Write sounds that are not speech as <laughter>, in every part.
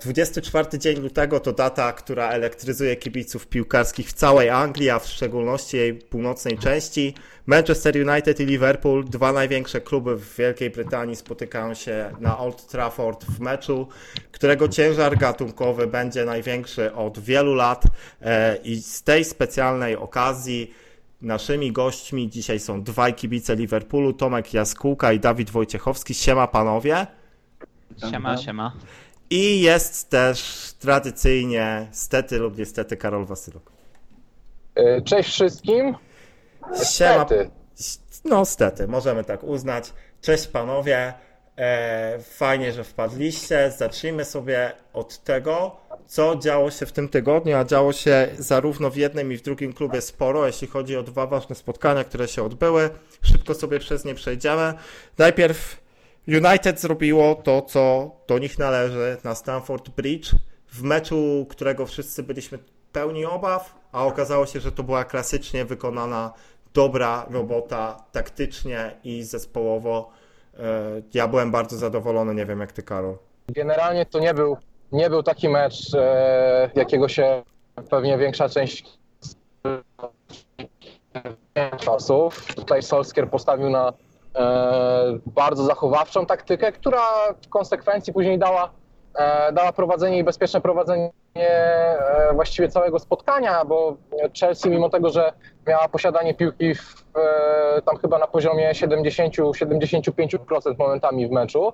24 dzień lutego to data, która elektryzuje kibiców piłkarskich w całej Anglii, a w szczególności jej północnej części. Manchester United i Liverpool, dwa największe kluby w Wielkiej Brytanii, spotykają się na Old Trafford w meczu, którego ciężar gatunkowy będzie największy od wielu lat. E, I z tej specjalnej okazji naszymi gośćmi dzisiaj są dwaj kibice Liverpoolu, Tomek Jaskółka i Dawid Wojciechowski. Siema panowie. Siema, siema. I jest też tradycyjnie, stety lub niestety, Karol Wasyluk. E, cześć wszystkim. Siema. No, stety, możemy tak uznać. Cześć panowie. E, fajnie, że wpadliście. Zacznijmy sobie od tego, co działo się w tym tygodniu, a działo się zarówno w jednym i w drugim klubie sporo, jeśli chodzi o dwa ważne spotkania, które się odbyły. Szybko sobie przez nie przejdziemy. Najpierw United zrobiło to, co do nich należy na Stamford Bridge w meczu, którego wszyscy byliśmy pełni obaw, a okazało się, że to była klasycznie wykonana dobra robota taktycznie i zespołowo. E, ja byłem bardzo zadowolony, nie wiem jak ty, Karol. Generalnie to nie był, nie był taki mecz, e, jakiego się pewnie większa część czasów. Tutaj Solskier postawił na bardzo zachowawczą taktykę, która w konsekwencji później dała, e, dała prowadzenie i bezpieczne prowadzenie e, właściwie całego spotkania, bo Chelsea mimo tego, że miała posiadanie piłki w, e, tam chyba na poziomie 70-75% momentami w meczu,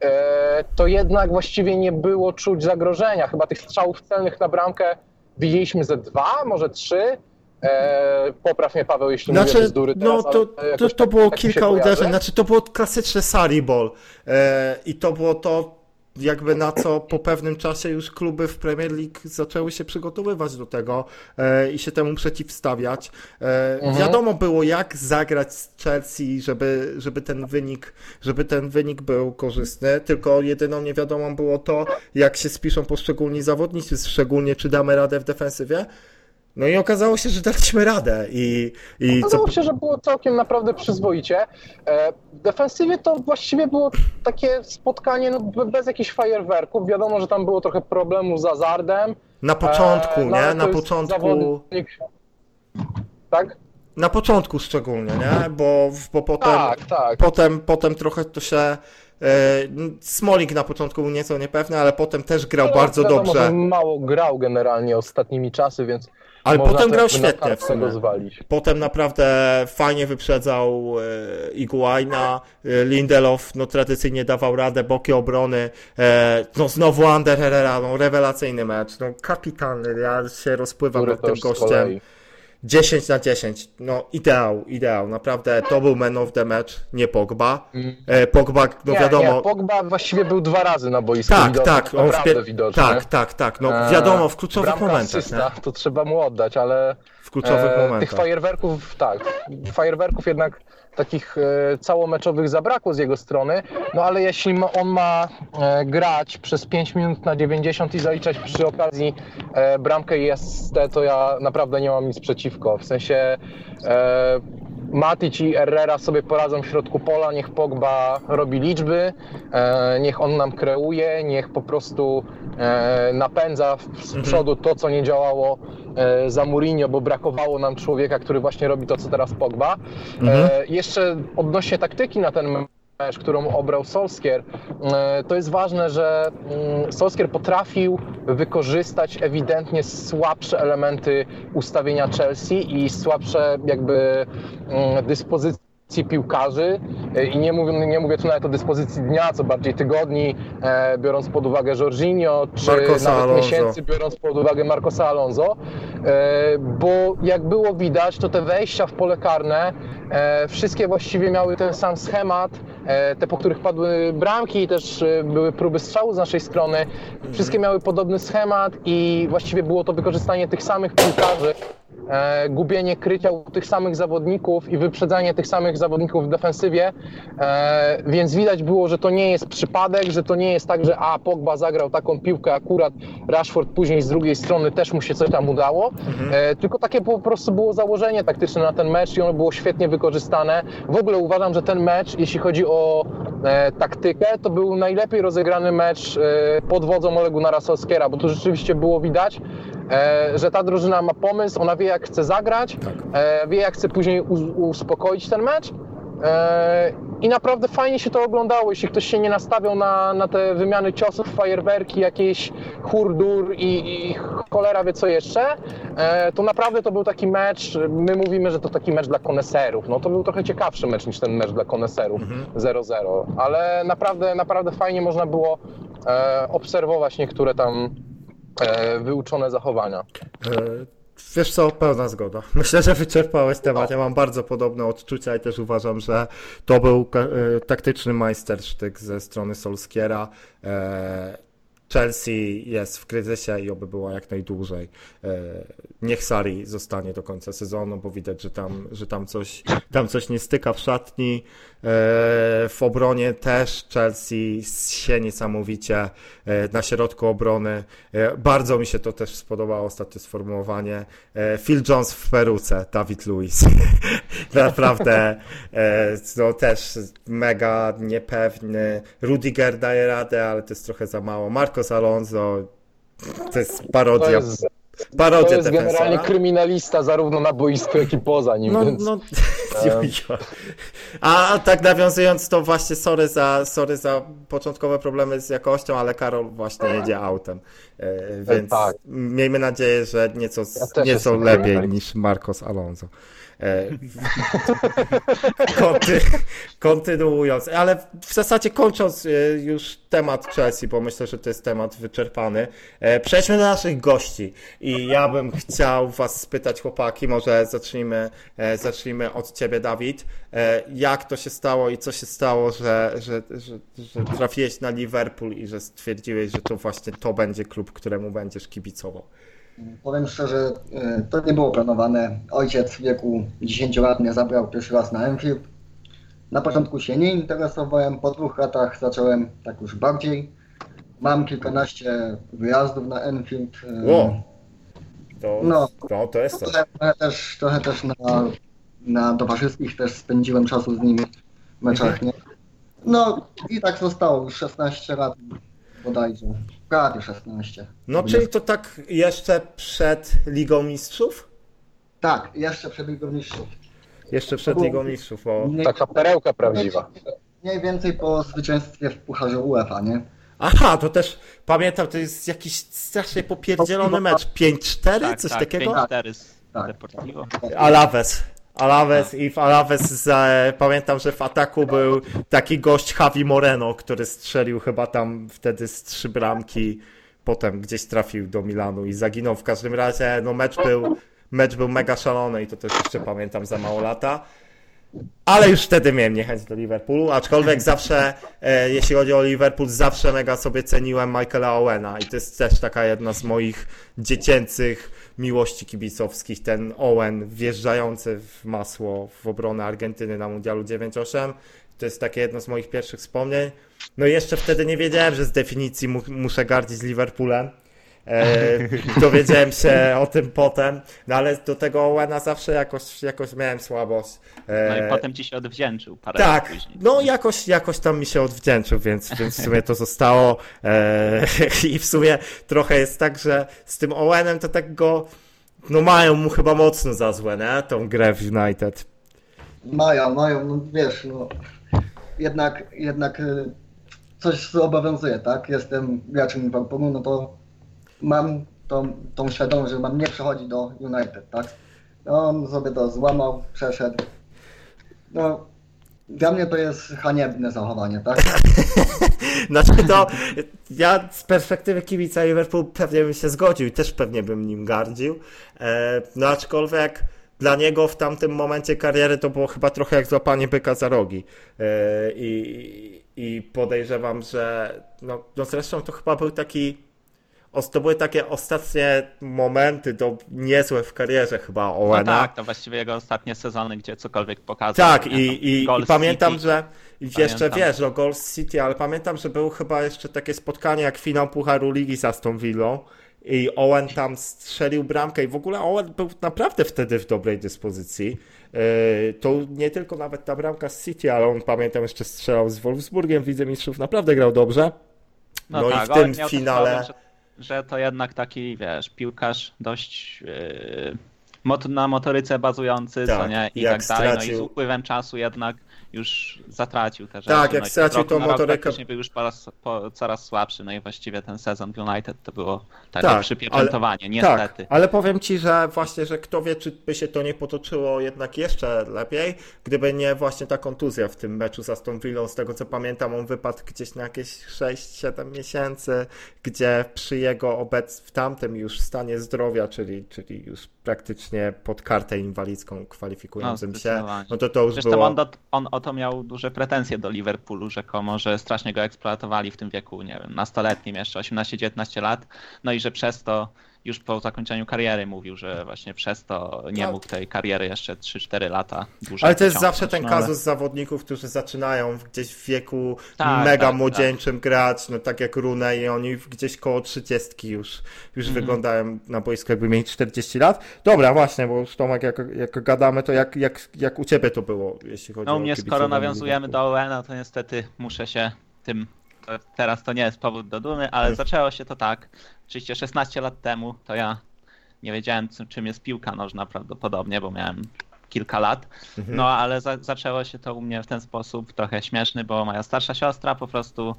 e, to jednak właściwie nie było czuć zagrożenia. Chyba tych strzałów celnych na bramkę widzieliśmy ze dwa, może trzy. E, popraw mnie Paweł, jeśli Znaczy, mówię bzdury no teraz, to, ale to, jakoś to tak- było tak kilka uderzeń, znaczy to było klasyczne Sari Ball e, i to było to jakby na co po pewnym czasie już kluby w Premier League zaczęły się przygotowywać do tego e, i się temu przeciwstawiać. E, Mhm. Wiadomo było jak zagrać z Chelsea, żeby, żeby ten wynik, żeby ten wynik był korzystny, tylko jedyną niewiadomą było to, jak się spiszą poszczególni zawodnicy, szczególnie czy damy radę w defensywie. No i okazało się, że daliśmy radę i, i co, Okazało się, że było całkiem naprawdę przyzwoicie. E, W defensywie to właściwie było takie spotkanie no, be- bez jakichś fajerwerków. Wiadomo, że tam było trochę problemu z Azardem. na początku, E, no, nie? ale Na początku, zawodnik- Tak? na początku szczególnie, nie? Bo, bo potem, Tak, tak. potem, potem trochę to się... E, Smolik na początku był nieco niepewny, ale potem też grał No, bardzo wiadomo, dobrze. mało grał generalnie ostatnimi czasy, więc Ale można potem grał świetnie w sumie. zwalić. Potem naprawdę fajnie wyprzedzał e, Iguaina, e, Lindelof no tradycyjnie dawał radę, boki obrony, e, no znowu Ander Herrera, no rewelacyjny mecz, no kapitalny, ja się rozpływam Który nad tym gościem. kolei. 10 na 10, no ideał, ideał, naprawdę to był man of the match, nie Pogba. E, Pogba, no nie, wiadomo, nie, Pogba właściwie był dwa razy na boisku. tak, widoczny, tak, on wpie- widoczny. tak, tak, tak, no E, wiadomo, w kluczowych bramka momentach, asysta, to trzeba mu oddać, ale w kluczowych e, tych momentach. fajerwerków, tak, fajerwerków jednak takich e, całomeczowych zabrakło z jego strony, no ale jeśli on ma e, grać przez 5 minut na 90 i zaliczać przy okazji e, bramkę i ST, to ja naprawdę nie mam nic przeciwko, w sensie Matic i Herrera sobie poradzą w środku pola, niech Pogba robi liczby, e, niech on nam kreuje, niech po prostu e, napędza z przodu to, co nie działało e, za Mourinho, bo brakowało nam człowieka, który właśnie robi to, co teraz Pogba. E, jeszcze odnośnie taktyki na ten którą obrał Solskier, e, to jest ważne, że mm, Solskier potrafił wykorzystać ewidentnie słabsze elementy ustawienia Chelsea i słabsze jakby mm, dyspozycje piłkarzy. E, i nie mówię, nie mówię tu nawet o dyspozycji dnia, co bardziej tygodni, e, biorąc pod uwagę Jorginho, czy Marcosa nawet Alonso. miesięcy, biorąc pod uwagę Marcosa Alonso, bo jak było widać, to te wejścia w pole karne wszystkie właściwie miały ten sam schemat, te po których padły bramki i też e, były próby strzału z naszej strony, wszystkie miały podobny schemat i właściwie było to wykorzystanie tych samych piłkarzy e, gubienie krycia u tych samych zawodników i wyprzedzanie tych samych zawodników w defensywie, e, więc widać było, że to nie jest przypadek, że to nie jest tak, że a Pogba zagrał taką piłkę akurat, Rashford później z drugiej strony też mu się coś tam udało, e, tylko takie po prostu było założenie taktyczne na ten mecz i ono było świetnie wykorzystane. W ogóle uważam, że ten mecz, jeśli chodzi o e, taktykę, to był najlepiej rozegrany mecz e, pod wodzą Olegu Narasowskiera, bo tu rzeczywiście było widać, że ta drużyna ma pomysł, ona wie jak chce zagrać, e, wie jak chce później uspokoić ten mecz. E, I naprawdę fajnie się to oglądało, jeśli ktoś się nie nastawiał na, na te wymiany ciosów, fajerwerki, jakieś hurdur i, i cholera wie co jeszcze, e, to naprawdę to był taki mecz, my mówimy, że to taki mecz dla koneserów, no to był trochę ciekawszy mecz niż ten mecz dla koneserów 0-0, ale naprawdę, naprawdę fajnie można było e, obserwować niektóre tam e, wyuczone zachowania. E, Wiesz co, pełna zgoda. <laughs> Myślę, że wyczerpałeś temat. Ja mam bardzo podobne odczucia i też uważam, że to był e, taktyczny majstersztyk ze strony Solskiera. E, Chelsea jest w kryzysie i oby była jak najdłużej. Niech Sari zostanie do końca sezonu, bo widać, że tam, że tam, coś, tam coś nie styka w szatni. E, W obronie też Chelsea się niesamowicie e, na środku obrony. E, Bardzo mi się to też spodobało, ostatnie sformułowanie. Phil Jones w peruce, David Luiz. <laughs> Naprawdę no, też mega niepewny. Rudiger daje radę, ale to jest trochę za mało. Marcos Alonso to jest To parodia. jest, parodia to jest generalnie kryminalista zarówno na boisku, jak i poza nim, No, więc... no, <laughs> jojo. A, a tak nawiązując to właśnie, sorry za, sorry za początkowe problemy z jakością, ale Karol właśnie jedzie autem, e, więc tak. miejmy nadzieję, że nieco, Ja nieco lepiej tak. niż Marcos Alonso. E, <laughs> Konty, kontynuując, ale w zasadzie kończąc e, już temat Chelsea, bo myślę, że to jest temat wyczerpany, e, przejdźmy do naszych gości i ja bym chciał was spytać chłopaki, może zacznijmy, zacznijmy od ciebie Dawid, jak to się stało i co się stało, że, że, że, że trafiłeś na Liverpool i że stwierdziłeś, że to właśnie to będzie klub, któremu będziesz kibicował. Powiem szczerze, y, to nie było planowane. Ojciec w wieku 10 lat mnie zabrał pierwszy raz na Enfield. Na początku się nie interesowałem, po dwóch latach zacząłem tak już bardziej. Mam kilkanaście wyjazdów na Enfield. Wow. To, No. no, to jest to. Trochę, trochę też, trochę też na, na towarzyskich też spędziłem czasu z nimi w meczach, nie? No i tak zostało już 16 lat bodajże. Prawie 16. No, czyli to tak jeszcze przed Ligą Mistrzów? Tak, jeszcze przed Ligą Mistrzów. Jeszcze przed Ligą Mistrzów, bo... Mniej- Taka perełka prawdziwa. Mniej więcej po zwycięstwie w Pucharze UEFA, nie? Aha, to też pamiętam, to jest jakiś strasznie popierdzielony mecz. 5-4, Tak, coś tak, takiego? 5-4 z Tak. Deportivo. Alaves. Alaves i w Alaves za, pamiętam, że w ataku był taki gość Javi Moreno, który strzelił chyba tam wtedy z trzy bramki, potem gdzieś trafił do Milanu i zaginął. W każdym razie no mecz był, mecz był mega szalony i to też jeszcze pamiętam za mało lata. Ale już wtedy miałem niechęć do Liverpoolu, aczkolwiek zawsze, e, jeśli chodzi o Liverpool, zawsze mega sobie ceniłem Michaela Owena i to jest też taka jedna z moich dziecięcych miłości kibicowskich, ten Owen wjeżdżający w masło w obronę Argentyny na Mundialu 9-8, to jest takie jedno z moich pierwszych wspomnień. No i jeszcze wtedy nie wiedziałem, że z definicji mu, muszę gardzić Liverpoolem. E, dowiedziałem się o tym potem, no ale do tego Owena zawsze jakoś, jakoś miałem słabość. E, No i potem ci się odwdzięczył parę tak, lat później. no jakoś, jakoś tam mi się odwdzięczył, więc, więc w sumie to zostało. E, <laughs> I w sumie trochę jest tak, że z tym Owenem to tak go, no mają mu chyba mocno za złe, nie? Tą grę w United. Mają, mają, no wiesz, no jednak, jednak coś zobowiązuje, tak? Jestem graczem Liverpoolu, no to mam tą, tą świadomość, że mam nie przechodzić do United, tak? No, on sobie to złamał, przeszedł. No, dla mnie to jest haniebne zachowanie, tak? <laughs> Znaczy to, ja z perspektywy kibica Liverpool pewnie bym się zgodził i też pewnie bym nim gardził. E, no aczkolwiek dla niego w tamtym momencie kariery to było chyba trochę jak złapanie byka za rogi. E, i, I podejrzewam, że no, no zresztą to chyba był taki to były takie ostatnie momenty do niezłe w karierze chyba No Owena. tak, to właściwie jego ostatnie sezony, gdzie cokolwiek pokazał. Tak, i, i, i pamiętam, City. że i jeszcze Pamiętam. wiesz, no Gold City, ale pamiętam, że było chyba jeszcze takie spotkanie jak finał Pucharu Ligi z Aston Villą i Owen tam strzelił bramkę i w ogóle Owen był naprawdę wtedy w dobrej dyspozycji. Yy, To nie tylko nawet ta bramka z City, ale on pamiętam jeszcze strzelał z Wolfsburgiem w Lidze Mistrzów, naprawdę grał dobrze. No, No i tak, w ale tym finale- problem, że, że to jednak taki, wiesz, piłkarz dość yy, mot- na motoryce bazujący, Tak, co nie, i tak dalej. No i stracił- z upływem czasu jednak już zatracił te rzeczy. Tak, jak no stracił tą motorykę- był już po raz, po, coraz słabszy, no i właściwie ten sezon United to było takie Tak, przypieczętowanie, niestety. Tak, ale powiem ci, że właśnie, że kto wie, czy by się to nie potoczyło jednak jeszcze lepiej, gdyby nie właśnie ta kontuzja w tym meczu z Aston Villą. Z tego co pamiętam, on wypadł gdzieś na jakieś 6-7 miesięcy, gdzie przy jego obec w tamtym już stanie zdrowia, czyli, czyli już praktycznie pod kartę inwalidzką kwalifikującym No, się, no to to już Zresztą było... on, do, on o to miał duże pretensje do Liverpoolu, rzekomo, że strasznie go eksploatowali w tym wieku, nie wiem, nastoletnim jeszcze, 18-19 lat, no i że przez to już po zakończeniu kariery mówił, że właśnie przez to nie No. mógł tej kariery jeszcze 3-4 lata dłużej Ale to jest zawsze ten no, kazus zawodników, którzy zaczynają gdzieś w wieku Tak, mega tak, młodzieńczym grać, no tak jak Rune i oni gdzieś koło 30 już, już Mhm. wyglądają na boisku jakby mieli 40 lat. Dobra, właśnie, bo już Tomek, jak, jak gadamy, to jak, jak, jak u ciebie to było, jeśli chodzi No o u mnie skoro nawiązujemy do Owena, to niestety muszę się tym. To teraz to nie jest powód do dumy, ale zaczęło się to tak. Oczywiście 16 lat temu to ja nie wiedziałem, czym- czym jest piłka nożna prawdopodobnie, bo miałem kilka lat. Mhm. No ale za, zaczęło się to u mnie w ten sposób trochę śmieszny, bo moja starsza siostra po prostu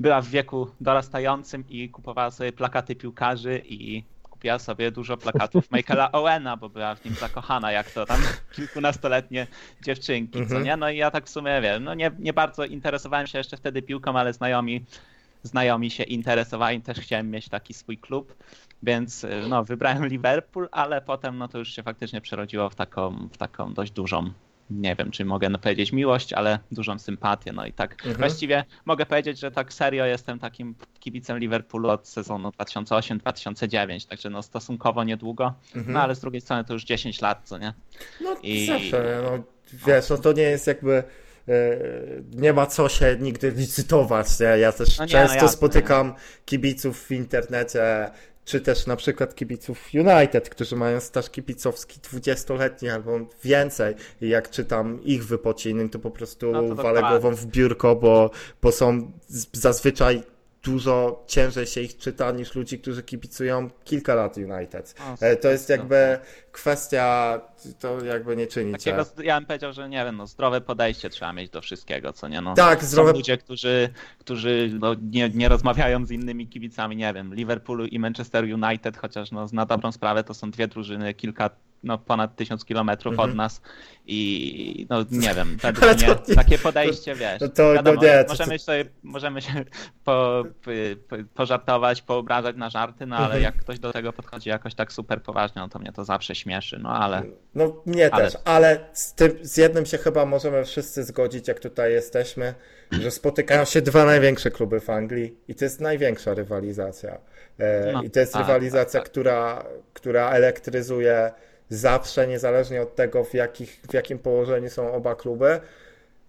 była w wieku dorastającym i kupowała sobie plakaty piłkarzy i kupiła sobie dużo plakatów Michaela Owena, bo była w nim zakochana, jak to tam kilkunastoletnie dziewczynki, co Mhm. nie? No i ja tak w sumie wiem, no nie, nie bardzo interesowałem się jeszcze wtedy piłką, ale znajomi, znajomi się interesowali, też chciałem mieć taki swój klub, więc y, no wybrałem Liverpool, ale potem no to już się faktycznie przerodziło w taką, w taką dość dużą nie wiem, czy mogę powiedzieć miłość, ale dużą sympatię. No i tak Mhm. właściwie mogę powiedzieć, że tak serio jestem takim kibicem Liverpoolu od sezonu 2008-2009, także no stosunkowo niedługo, Mhm. no ale z drugiej strony to już 10 lat, co nie? No I- zawsze, no wiesz, no to nie jest jakby e, nie ma co się nigdy licytować, nie? Ja też No nie, no często jasne. spotykam kibiców w internecie, czy też na przykład kibiców United, którzy mają staż kibicowski 20-letni albo więcej. I jak czytam ich wypociny, to po prostu No to walę głową w biurko, bo, bo są zazwyczaj dużo ciężej się ich czyta niż ludzi, którzy kibicują kilka lat United. No, E, To jest jakby kwestia, to jakby nie czynicie. Takiego, ja bym powiedział, że nie wiem, no zdrowe podejście trzeba mieć do wszystkiego, co nie? No, Tak, zdrowe- Są ludzie, którzy, którzy no, nie, nie rozmawiają z innymi kibicami, nie wiem, Liverpoolu i Manchester United, chociaż no, na dobrą sprawę to są dwie drużyny, kilka, no ponad tysiąc kilometrów Mhm. od nas i no nie wiem, <laughs> według mnie takie podejście, wiesz, to- to wiadomo, nie, to- możemy sobie, możemy się po, po, pożartować, poobrażać na żarty, no ale Mhm. jak ktoś do tego podchodzi jakoś tak super poważnie, no to mnie to zawsze śmieszy, no ale... No nie Ale- też, ale z, tym, z jednym się chyba możemy wszyscy zgodzić, jak tutaj jesteśmy, że spotykają się dwa największe kluby w Anglii i to jest największa rywalizacja. E, No, I to jest tak, rywalizacja, tak, tak. Która, która elektryzuje zawsze, niezależnie od tego, w, jakich, w jakim położeniu są oba kluby.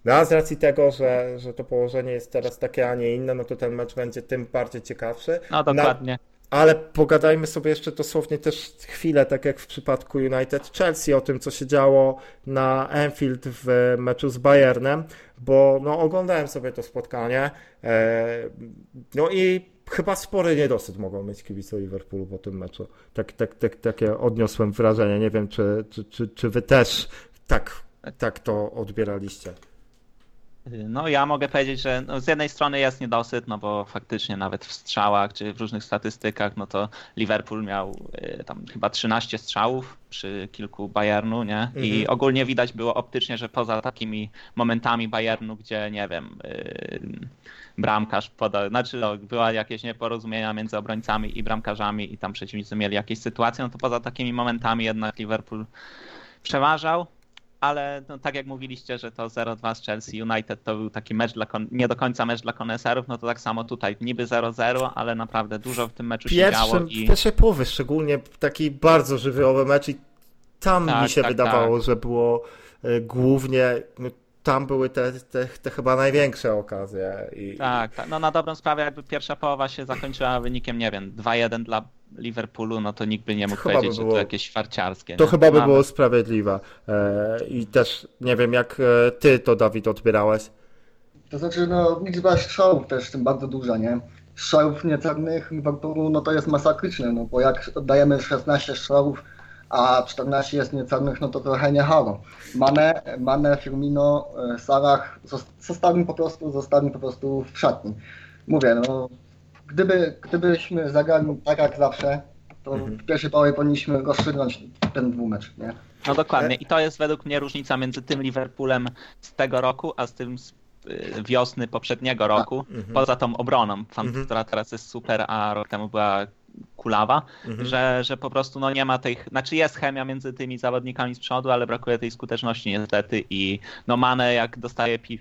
No a z racji tego, że, że to położenie jest teraz takie, a nie inne, no to ten mecz będzie tym bardziej ciekawszy. No dokładnie. Ale pogadajmy sobie jeszcze dosłownie też chwilę, tak jak w przypadku United Chelsea, o tym, co się działo na Anfield w meczu z Bayernem, bo no, oglądałem sobie to spotkanie. E, no i chyba spory niedosyt mogą mieć kibice Liverpoolu po tym meczu. Tak, tak, tak, takie odniosłem wrażenie. Nie wiem, czy, czy, czy, czy wy też tak, tak to odbieraliście. No ja mogę powiedzieć, że no, z jednej strony jest niedosyt, no bo faktycznie nawet w strzałach czy w różnych statystykach, no to Liverpool miał y, tam chyba 13 strzałów przy kilku Bayernu, nie? I Mhm. ogólnie widać było optycznie, że poza takimi momentami Bayernu, gdzie nie wiem, y, bramkarz podał, znaczy no, była jakieś nieporozumienia między obrońcami i bramkarzami i tam przeciwnicy mieli jakieś sytuacje, no to poza takimi momentami jednak Liverpool przeważał. Ale no, tak jak mówiliście, że to 0-2 z Chelsea United to był taki mecz dla kon- nie do końca mecz dla koneserów, no to tak samo tutaj. Niby 0-0, ale naprawdę dużo w tym meczu się działo Pierwszym, i w pierwszej połowie szczególnie taki bardzo żywiołowy mecz i tam Tak, mi się tak, wydawało, że było e, głównie, no, tam były te, te, te chyba największe okazje. I, tak, tak, no na dobrą sprawę jakby pierwsza połowa się zakończyła wynikiem, nie wiem, 2-1 dla Liverpoolu, no to nikt by nie mógł chyba powiedzieć, by że było- to jakieś farciarskie. To nie? chyba by było sprawiedliwe. E, I też nie wiem, jak e, ty to, Dawid, odbierałeś. To znaczy, no, liczba strzałów też w tym bardzo duża, nie? Strzałów niecelnych Liverpoolu, no to jest masakryczne, no bo jak oddajemy 16 strzałów, a 14 jest niecelnych, no to trochę nie halo. Mane, Mane, Firmino, e, Salah zos- zostali po prostu, zostali po prostu w szatni. Mówię, no, gdyby, gdybyśmy zagrali tak jak zawsze, to w pierwszej połowie powinniśmy rozstrzygnąć ten dwumecz, nie? No dokładnie. I to jest według mnie różnica między tym Liverpoolem z tego roku, a z tym z wiosny poprzedniego roku. Poza tą obroną, tam, Mhm. która teraz jest super, a rok temu była kulawa, Mhm. że, że po prostu no nie ma tych, znaczy jest chemia między tymi zawodnikami z przodu, ale brakuje tej skuteczności niestety i no Mane jak dostaje pi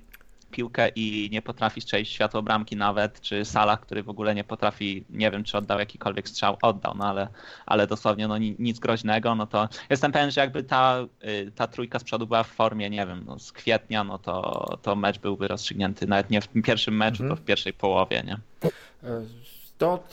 piłkę i nie potrafi strzelić światło bramki nawet, czy Salah, który w ogóle nie potrafi, nie wiem czy oddał jakikolwiek strzał, oddał, no ale, ale dosłownie no ni- nic groźnego, no to jestem pewien, że jakby ta, y, ta trójka z przodu była w formie, nie wiem, no z kwietnia, no to, to mecz byłby rozstrzygnięty nawet nie w pierwszym meczu, Mhm. to w pierwszej połowie, nie? To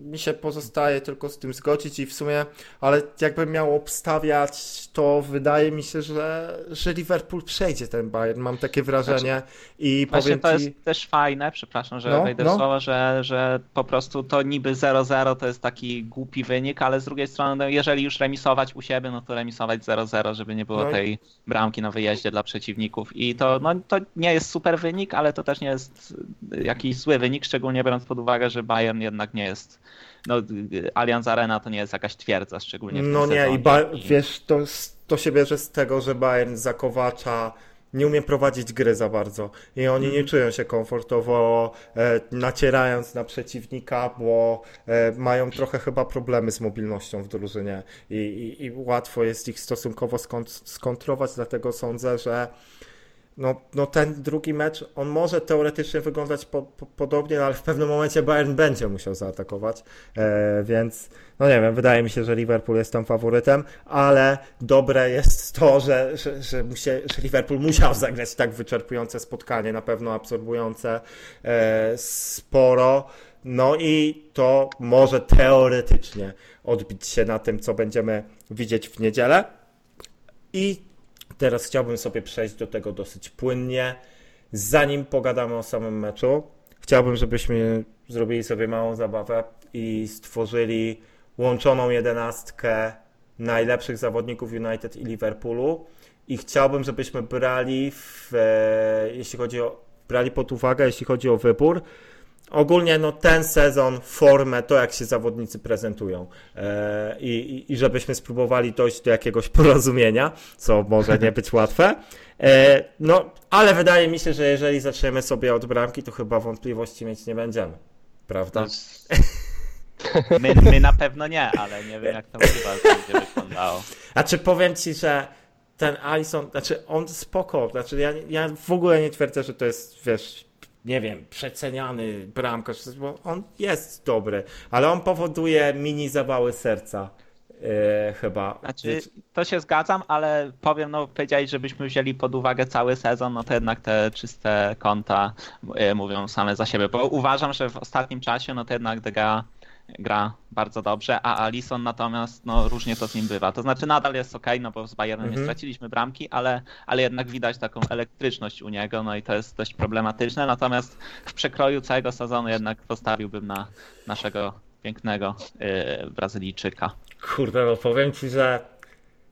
mi się pozostaje tylko z tym zgodzić i w sumie, ale jakbym miał obstawiać, to wydaje mi się, że, że Liverpool przejdzie ten Bayern. Mam takie wrażenie i Właśnie powiem to ci, jest też fajne, przepraszam, że No, wejdę no. w słowo, że, że po prostu to niby 0-0 to jest taki głupi wynik, ale z drugiej strony, no jeżeli już remisować u siebie, no to remisować 0-0, żeby nie było No i- tej bramki na wyjeździe dla przeciwników. I to, no, to nie jest super wynik, ale to też nie jest jakiś zły wynik, szczególnie biorąc pod uwagę, że Bayern jednak nie jest. No, Allianz Arena to nie jest jakaś twierdza, szczególnie w no nie, sezonie. i ba- wiesz, to, to się bierze z tego, że Bayern zakowacza nie umie prowadzić gry za bardzo i oni Mhm. nie czują się komfortowo e, nacierając na przeciwnika, bo e, mają trochę chyba problemy z mobilnością w drużynie i, i, i łatwo jest ich stosunkowo skont- skontrować, dlatego sądzę, że no, no ten drugi mecz, on może teoretycznie wyglądać po, po, podobnie, no ale w pewnym momencie Bayern będzie musiał zaatakować, e, więc no nie wiem, wydaje mi się, że Liverpool jest tam faworytem, ale dobre jest to, że, że, że, musie, że Liverpool musiał zagrać tak wyczerpujące spotkanie, na pewno absorbujące e, sporo, no i to może teoretycznie odbić się na tym, co będziemy widzieć w niedzielę. I teraz chciałbym sobie przejść do tego dosyć płynnie. Zanim pogadamy o samym meczu, chciałbym, żebyśmy zrobili sobie małą zabawę i stworzyli łączoną jedenastkę najlepszych zawodników United i Liverpoolu. I chciałbym, żebyśmy brali, w, e, jeśli chodzi o, brali pod uwagę, jeśli chodzi o wybór, ogólnie no, ten sezon, formę, to jak się zawodnicy prezentują e, i, i, żebyśmy spróbowali dojść do jakiegoś <laughs> porozumienia, co może nie być łatwe. E, no, ale wydaje mi się, że jeżeli zaczniemy sobie od bramki, to chyba wątpliwości mieć nie będziemy. Prawda? <laughs> My, my na pewno nie, ale nie wiem jak to chyba będzie wyglądało. A czy powiem ci, że ten Alisson, znaczy on spoko, znaczy ja, ja w ogóle nie twierdzę, że to jest, wiesz, nie wiem, przeceniany bramkarz, bo on jest dobry, ale on powoduje mini zawały serca. e, chyba. Znaczy, to się zgadzam, ale powiem, no powiedziałeś, żebyśmy wzięli pod uwagę cały sezon, no to jednak te czyste konta y, mówią same za siebie, bo uważam, że w ostatnim czasie, no to jednak Dega gra bardzo dobrze, a Alisson natomiast, no różnie to z nim bywa. To znaczy nadal jest ok, no bo z Bayernem Mhm. nie straciliśmy bramki, ale, ale jednak widać taką elektryczność u niego, no i to jest dość problematyczne, natomiast w przekroju całego sezonu jednak postawiłbym na naszego pięknego y, Brazylijczyka. Kurde, no powiem ci, że.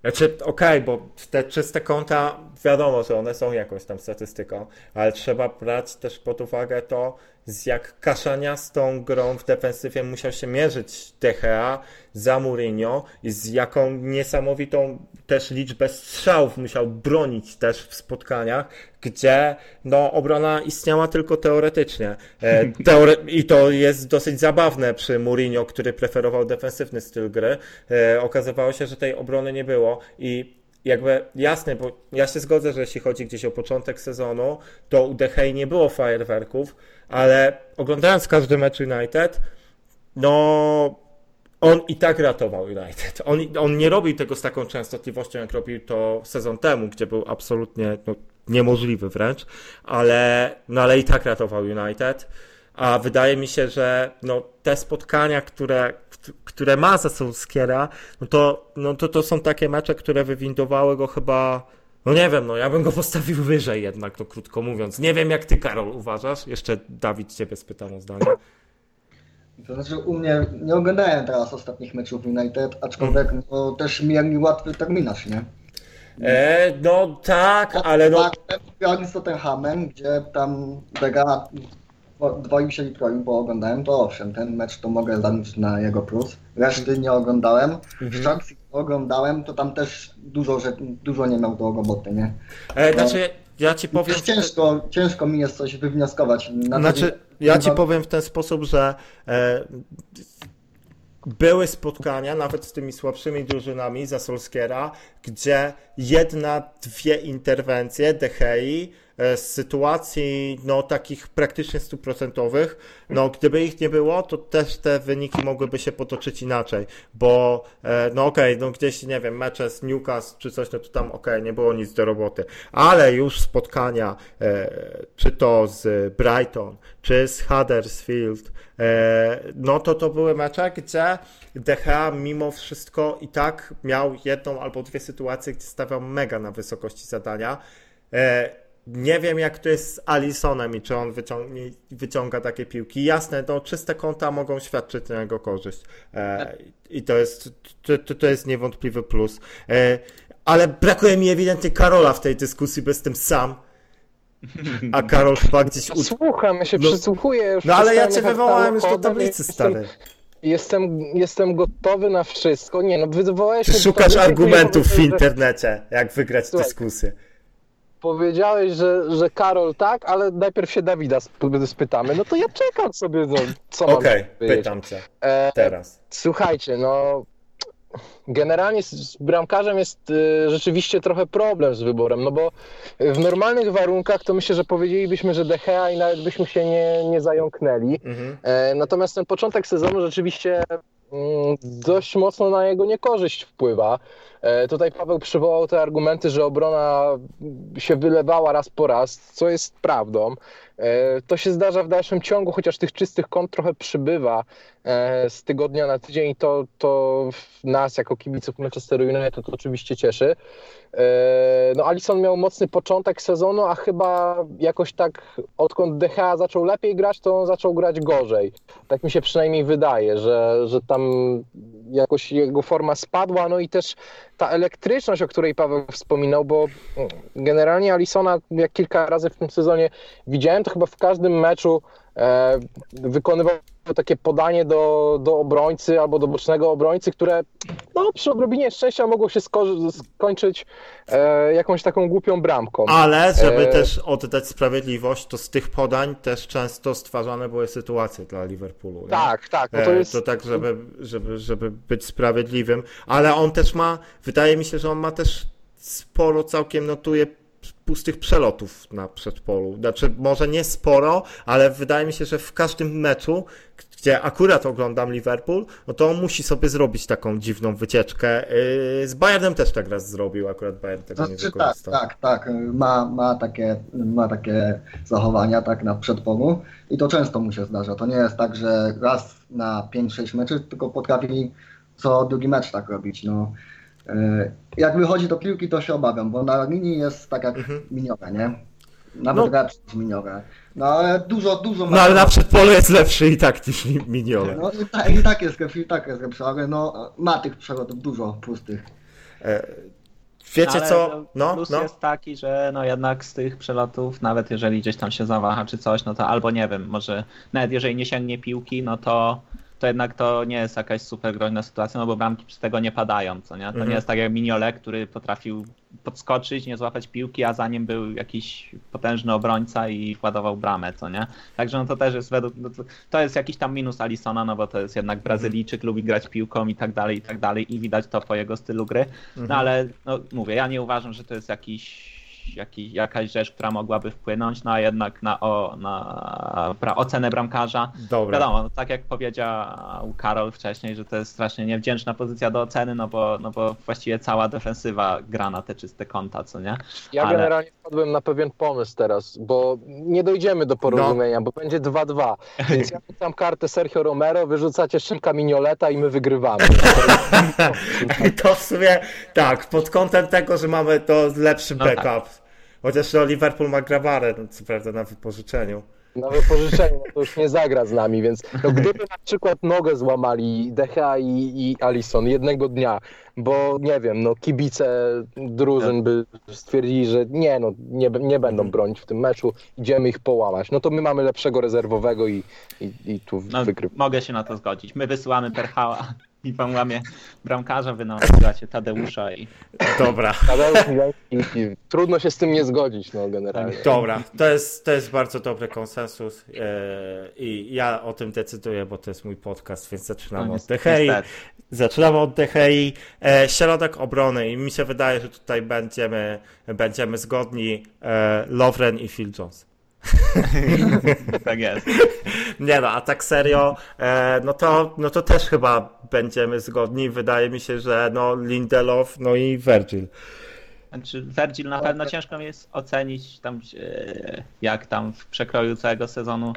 Znaczy, okej, bo te czyste konta, wiadomo, że one są jakąś tam statystyką, ale trzeba brać też pod uwagę to, z jak kaszaniastą grą w defensywie musiał się mierzyć De Gea za Mourinho i z jaką niesamowitą też liczbę strzałów musiał bronić też w spotkaniach, gdzie no, obrona istniała tylko teoretycznie. E, <laughs> teore- I to jest dosyć zabawne przy Mourinho, który preferował defensywny styl gry. E, okazywało się, że tej obrony nie było i jakby jasne, bo ja się zgodzę, że jeśli chodzi gdzieś o początek sezonu, to u Dehei nie było fajerwerków, ale oglądając każdy mecz United, no on i tak ratował United. On, on nie robił tego z taką częstotliwością, jak robił to sezon temu, gdzie był absolutnie no, niemożliwy wręcz, ale, no, ale i tak ratował United. A wydaje mi się, że no, te spotkania, które, które ma za Solskiera, no to, no to, to są takie mecze, które wywindowały go chyba, no nie wiem, no ja bym go postawił wyżej jednak, no krótko mówiąc. Nie wiem jak ty, Karol, uważasz? Jeszcze Dawid ciebie spytam o zdanie. To znaczy u mnie, nie oglądałem teraz ostatnich meczów United, aczkolwiek no, też mieli łatwy terminarz, nie? E, no tak, ale no... Z Tottenhamem, gdzie tam Dega dwoił się i troił, bo oglądałem, to owszem, ten mecz to mogę zaliczyć na jego plus. Reszty nie oglądałem. Mhm. W Chelsea oglądałem, to tam też dużo, że, dużo nie miał do roboty, nie? E, znaczy, ja ci powiem... Ciężko, ciężko mi jest coś wywnioskować. Na Znaczy, dzień- ja ci powiem w ten sposób, że e, były spotkania, nawet z tymi słabszymi drużynami za Solskiera, gdzie jedna, dwie interwencje Dehei z sytuacji no, takich praktycznie stuprocentowych, no gdyby ich nie było, to też te wyniki mogłyby się potoczyć inaczej, bo e, no okej, no gdzieś, nie wiem, mecze z Newcastle czy coś, no to tam okej, nie było nic do roboty, ale już spotkania, e, czy to z Brighton, czy z Huddersfield, e, no to to były mecze, gdzie DHA mimo wszystko i tak miał jedną albo dwie sytuacje, gdzie stawiał mega na wysokości zadania. Nie wiem, jak to jest z Alisonem i czy on wyciągnie, wyciąga takie piłki. Jasne, no, czyste konta mogą świadczyć na jego korzyść. E, I to jest, to, to, jest niewątpliwy plus. E, ale brakuje mi ewidentnie Karola w tej dyskusji, bo jestem sam. A Karol chyba gdzieś ut... Słucham, ja się No- przysłuchuję już. No ale ja cię wywołałem już do tablicy, stary. Jestem, jestem gotowy na wszystko. Nie, no wywołałeś szukasz argumentów w internecie, jak wygrać Słuchaj, dyskusję. Powiedziałeś, że, że Karol tak, ale najpierw się Dawida sp- spytamy. No to ja czekam sobie, no, co mam Okej, pytam cię E, teraz. Słuchajcie, no generalnie z, bramkarzem jest y, rzeczywiście trochę problem z wyborem, no bo w normalnych warunkach to myślę, że powiedzielibyśmy, że De Gea i nawet byśmy się nie, nie zająknęli. Mhm. E, natomiast ten początek sezonu rzeczywiście dość mocno na jego niekorzyść wpływa. E, tutaj Paweł przywołał te argumenty, że obrona się wylewała raz po raz, co jest prawdą. E, To się zdarza w dalszym ciągu, chociaż tych czystych kąt trochę przybywa e, z tygodnia na tydzień i to, to nas jako kibiców Manchesteru United to oczywiście cieszy. E, No Alisson miał mocny początek sezonu, a chyba jakoś tak odkąd Gea zaczął lepiej grać, to on zaczął grać gorzej. Tak mi się przynajmniej wydaje, że, że tam jakoś jego forma spadła, no i też ta elektryczność, o której Paweł wspominał, bo generalnie Alissona jak kilka razy w tym sezonie widziałem, to chyba w każdym meczu e, wykonywał takie podanie do, do obrońcy albo do bocznego obrońcy, które no, przy odrobinie szczęścia mogło się sko- skończyć e, jakąś taką głupią bramką. Ale, żeby E, też oddać sprawiedliwość, to z tych podań też często stwarzane były sytuacje dla Liverpoolu. nie? Tak, tak, no E, to jest... To tak, żeby, żeby, żeby być sprawiedliwym, ale on też ma, wydaje mi się, że on ma też sporo całkiem notuje pustych przelotów na przedpolu. Znaczy, może nie sporo, ale wydaje mi się, że w każdym meczu, gdzie akurat oglądam Liverpool, no to on musi sobie zrobić taką dziwną wycieczkę. Yy, Z Bayernem też tak raz zrobił, akurat Bayern tego nie Znaczy, tak, wykorzystał. tak, tak. Ma, ma, takie, ma takie zachowania tak na przedpolu i to często mu się zdarza. To nie jest tak, że raz na 5-6 meczy, tylko potrafi co drugi mecz tak robić. No. Yy, Jak wychodzi do piłki, to się obawiam, bo na linii jest tak jak Mhm. miniora, nie? Nawet No. niż miniora. No ale dużo, dużo No ale na przedpolu jest lepszy i tak niż Miniole. No i, ta, i tak jest lepszy, i tak jest lepszy, ale no ma tych przelotów dużo pustych. E, Wiecie Ale co? No, plus no. jest taki, że no jednak z tych przelotów, nawet jeżeli gdzieś tam się zawaha czy coś, no to albo nie wiem, może nawet jeżeli nie sięgnie piłki, no to to jednak to nie jest jakaś super groźna sytuacja, no bo bramki przez tego nie padają, co nie? To Mhm. nie jest tak jak Miniole, który potrafił podskoczyć, nie złapać piłki, a za nim był jakiś potężny obrońca i wkładował bramę, co nie? Także no to też jest według, no to, to jest jakiś tam minus Alisona, no bo to jest jednak Brazylijczyk, lubi grać piłką i tak dalej, i tak dalej i widać to po jego stylu gry. No Mhm. ale no, mówię, ja nie uważam, że to jest jakiś, jakiś, jakaś rzecz, która mogłaby wpłynąć, no a jednak na, o, na pra, ocenę bramkarza. Dobra. Wiadomo, no, tak jak powiedział Karol wcześniej, że to jest strasznie niewdzięczna pozycja do oceny, no bo, no bo właściwie cała defensywa gra na te czyste konta, co nie? Ja Ale- generalnie wpadłem na pewien pomysł teraz, bo nie dojdziemy do porozumienia, bo będzie 2-2. Więc ja rzucam kartę Sergio Romero, wyrzucacie Szymka Mignoleta i my wygrywamy. <laughs> I to w sumie tak, pod kątem tego, że mamy to lepszy No backup. Chociaż no, Liverpool ma Grabarę, no, co prawda na wypożyczeniu. Na wypożyczeniu no to już nie zagra z nami, więc no, gdyby na przykład nogę złamali Decha i, i Alisson jednego dnia, bo nie wiem, no kibice drużyn by stwierdzili, że nie, no nie, nie będą bronić w tym meczu, idziemy ich połamać, no to my mamy lepszego rezerwowego i, i, i tu No, wygrywamy. mogę się na to zgodzić. My wysyłamy Perchała i pan łamie bramkarza, wy nam wysyłacie Tadeusza i Dobra. Tadeusz Milański, trudno się z tym nie zgodzić, no generalnie. Dobra, to jest, to jest bardzo dobry konsensus e, i ja o tym decyduję, bo to jest mój podcast, więc zaczynamy No, od. Dehei. Zaczynamy od Dehei. E, środek obrony i mi się wydaje, że tutaj będziemy, będziemy zgodni e, Lovren i Phil Jones. <laughs> tak jest. Nie no, a tak serio, e, no, to, no to też chyba będziemy zgodni. Wydaje mi się, że no Lindelof, no i Virgil. Znaczy, Virgil na pewno ciężko mi jest ocenić tam, jak tam w przekroju całego sezonu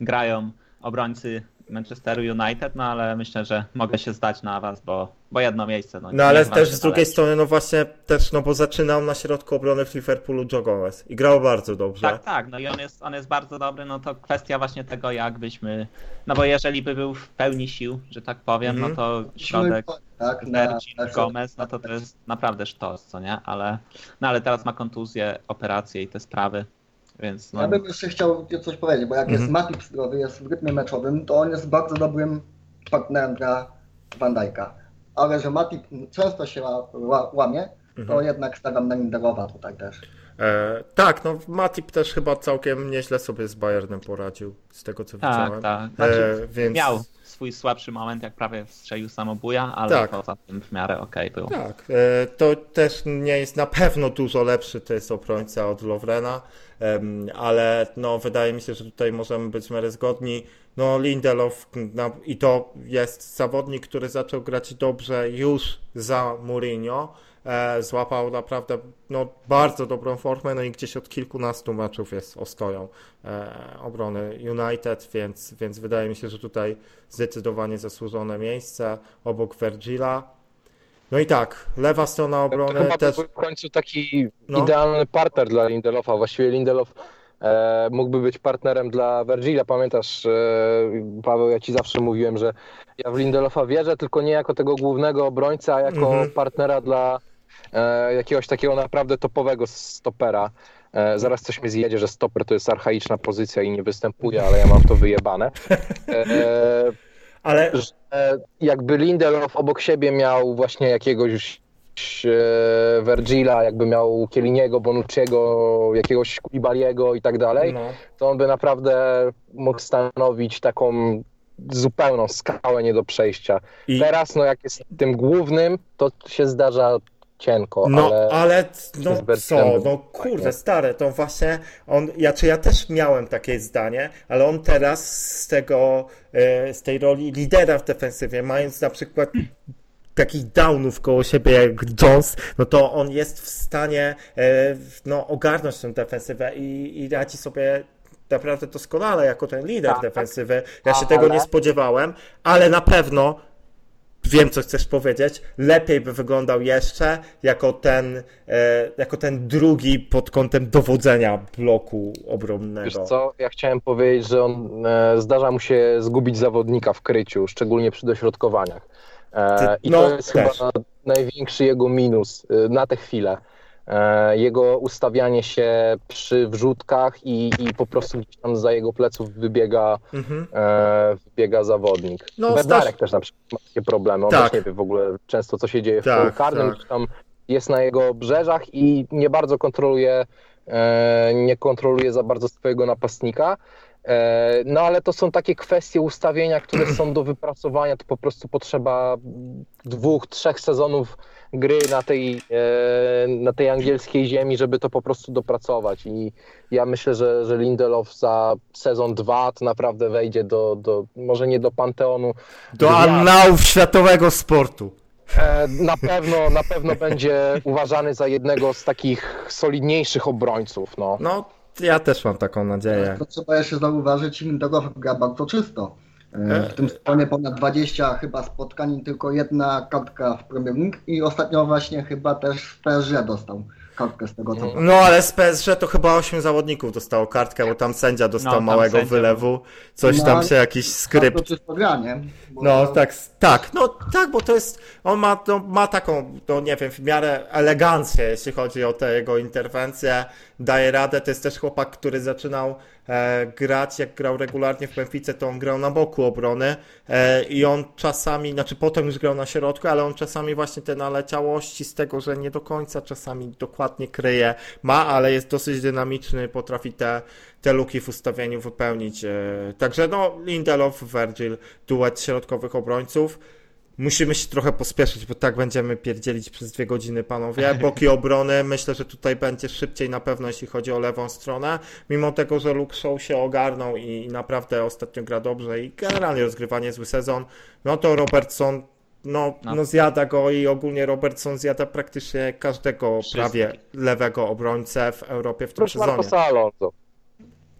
grają obrońcy Manchesteru United, no ale myślę, że mogę się zdać na was, bo, bo jedno miejsce. No, No ale też z drugiej strony, no właśnie też, no bo zaczynał na środku obrony w Liverpoolu Joe Gomez i grał bardzo dobrze. Tak, tak, no i on jest, on jest bardzo dobry, no to kwestia właśnie tego, jak byśmy, no bo jeżeli by był w pełni sił, że tak powiem, Mhm. no to środek tak, na, Virgil, na Gomez, no to to jest naprawdę sztos, co nie? Ale, no ale teraz ma kontuzję, operację i te sprawy, więc no... Ja bym jeszcze chciał coś powiedzieć, bo jak jest Mhm. Matip zdrowy, jest w rytmie meczowym, to on jest bardzo dobrym partnerem dla Van Dijk'a. Ale że Matip często się ła- ła- łamie, to Mhm. jednak stawiam na Lindelofa tutaj też. E, tak, no Matip też chyba całkiem nieźle sobie z Bayernem poradził, z tego co Tak, widziałem. tak. Znaczy, E, więc... Miał swój słabszy moment, jak prawie strzelił samobuja, ale Tak. poza tym w miarę okej był. Tak, e, to też nie jest na pewno dużo lepszy to jest obrońca od Lovrena, em, ale no wydaje mi się, że tutaj możemy być w miarę zgodni. No Lindelof no, i to jest zawodnik, który zaczął grać dobrze już za Mourinho. E, złapał naprawdę no, bardzo dobrą formę, no i gdzieś od kilkunastu meczów jest ostoją e, obrony United, więc, więc wydaje mi się, że tutaj zdecydowanie zasłużone miejsce obok Virgila. No i tak, lewa strona To obrony chyba też. to był w końcu taki No. idealny partner dla Lindelofa. Właściwie Lindelof e, mógłby być partnerem dla Virgila. Pamiętasz, e, Paweł, ja ci zawsze mówiłem, że ja w Lindelofa wierzę, tylko nie jako tego głównego obrońca, a jako Mhm. partnera dla jakiegoś takiego naprawdę topowego stopera. E, zaraz coś mi zjedzie, że stoper to jest archaiczna pozycja i nie występuje, ale ja mam to wyjebane. E, <laughs> Ale jakby Lindelof obok siebie miał właśnie jakiegoś e, Virgila, jakby miał Kieliniego, Bonucciego, jakiegoś Kulibaliego i tak dalej, no, to on by naprawdę mógł stanowić taką zupełną skałę nie do przejścia. i, Teraz, no jak jest tym głównym, to się zdarza cienko, no ale... ale no co, no kurde stary, to właśnie on, ja czy ja też miałem takie zdanie, ale on teraz z tego, e, z tej roli lidera w defensywie, mając na przykład takich downów koło siebie jak Jones, no to on jest w stanie e, no, ogarnąć tę defensywę i, i radzi sobie naprawdę doskonale jako ten lider Tak. defensywy. Ja się Ale- tego nie spodziewałem, ale na pewno wiem, co chcesz powiedzieć. Lepiej by wyglądał jeszcze jako ten, e, jako ten drugi pod kątem dowodzenia bloku obronnego. Wiesz co, ja chciałem powiedzieć, że on e, zdarza mu się zgubić zawodnika w kryciu, szczególnie przy dośrodkowaniach. E, I no, to jest też. chyba największy jego minus na tę chwilę. E, jego ustawianie się przy wrzutkach i, i po prostu gdzieś tam za jego pleców wybiega, Mhm. e, wybiega zawodnik. No, Bednarek też na przykład ma takie problemy. On Tak. też nie wie w ogóle często, co się dzieje w Tak, polu karnym, tak. tam jest na jego obrzeżach i nie bardzo kontroluje, e, nie kontroluje za bardzo swojego napastnika. E, No ale to są takie kwestie ustawienia, które są do wypracowania. To po prostu potrzeba dwóch, trzech sezonów gry na tej, e, na tej angielskiej ziemi, żeby to po prostu dopracować. I ja myślę, że, że Lindelof za sezon dwa to naprawdę wejdzie do, do może nie do panteonu. Do gwiazd. annałów światowego sportu. E, Na pewno, na pewno będzie uważany za jednego z takich solidniejszych obrońców. No. No, ja też mam taką nadzieję. To trzeba jeszcze zauważyć, Lindelof gra bardzo czysto. E, W tym sezonie ponad 20 chyba spotkań, tylko jedna kartka w Premier League i ostatnio właśnie chyba też w PSG dostał kartkę z tego co No ale z PSG to chyba 8 zawodników dostało kartkę, bo tam sędzia dostał No, tam małego sędzia wylewu. Coś No, tam się jakiś skrypt. czysto gra, nie? Bo No to- tak, tak, no tak, bo to jest, on ma, no, ma taką, no nie wiem, w miarę elegancję, jeśli chodzi o te jego interwencje, daje radę, to jest też chłopak, który zaczynał e, grać, jak grał regularnie w Benfice, to on grał na boku obrony e, i on czasami, znaczy potem już grał na środku, ale on czasami właśnie te naleciałości z tego, że nie do końca czasami dokładnie kryje, ma, ale jest dosyć dynamiczny, potrafi te, te luki w ustawieniu wypełnić. e, Także no, Lindelof, Virgil, duet środkowych obrońców. Musimy się trochę pospieszyć, bo tak będziemy pierdzielić przez dwie godziny, panowie. <laughs> Boki obrony, myślę, że tutaj będzie szybciej na pewno, jeśli chodzi o lewą stronę. Mimo tego, że Luke Shaw się ogarnął i, naprawdę ostatnio gra dobrze i generalnie rozgrywa niezły sezon, no to Robertson no, no. No. zjada go i ogólnie Robertson zjada praktycznie każdego Wszystkich. prawie lewego obrońcę w Europie w tym Proszę sezonie. Marcosa Alonso.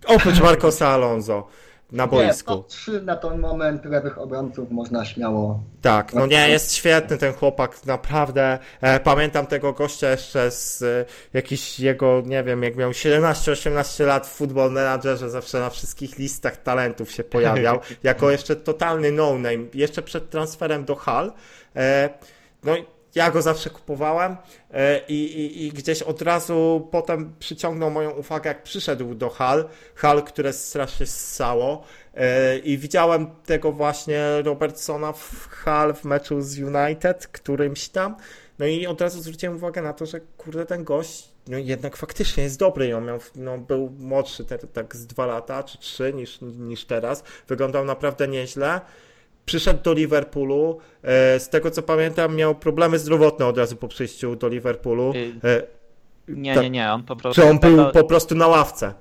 Oprócz Marcosa Alonso na Nie, boisku. top 3 na ten moment lewych obrońców można śmiało. Tak, no nie, jest świetny ten chłopak, naprawdę. E, pamiętam tego gościa jeszcze z e, jakiś jego, nie wiem, jak miał 17-18 lat w Football Managerze, zawsze na wszystkich listach talentów się pojawiał, <laughs> jako jeszcze totalny no-name, jeszcze przed transferem do Hal. E, no i ja go zawsze kupowałem e, i, i, i gdzieś od razu potem przyciągnął moją uwagę, jak przyszedł do Hal. Hal, które strasznie ssało. E, I widziałem tego właśnie Robertsona w Hal w meczu z United, którymś tam. No i od razu zwróciłem uwagę na to, że kurde, ten gość no jednak faktycznie jest dobry i on miał, no, był młodszy te, tak z dwa lata czy trzy niż, niż teraz. Wyglądał naprawdę nieźle. Przyszedł do Liverpoolu. E, z tego co pamiętam, miał problemy zdrowotne od razu po przyjściu do Liverpoolu. Y, E, Nie, Tak. nie, nie, on po prostu... czy on był po prostu na ławce?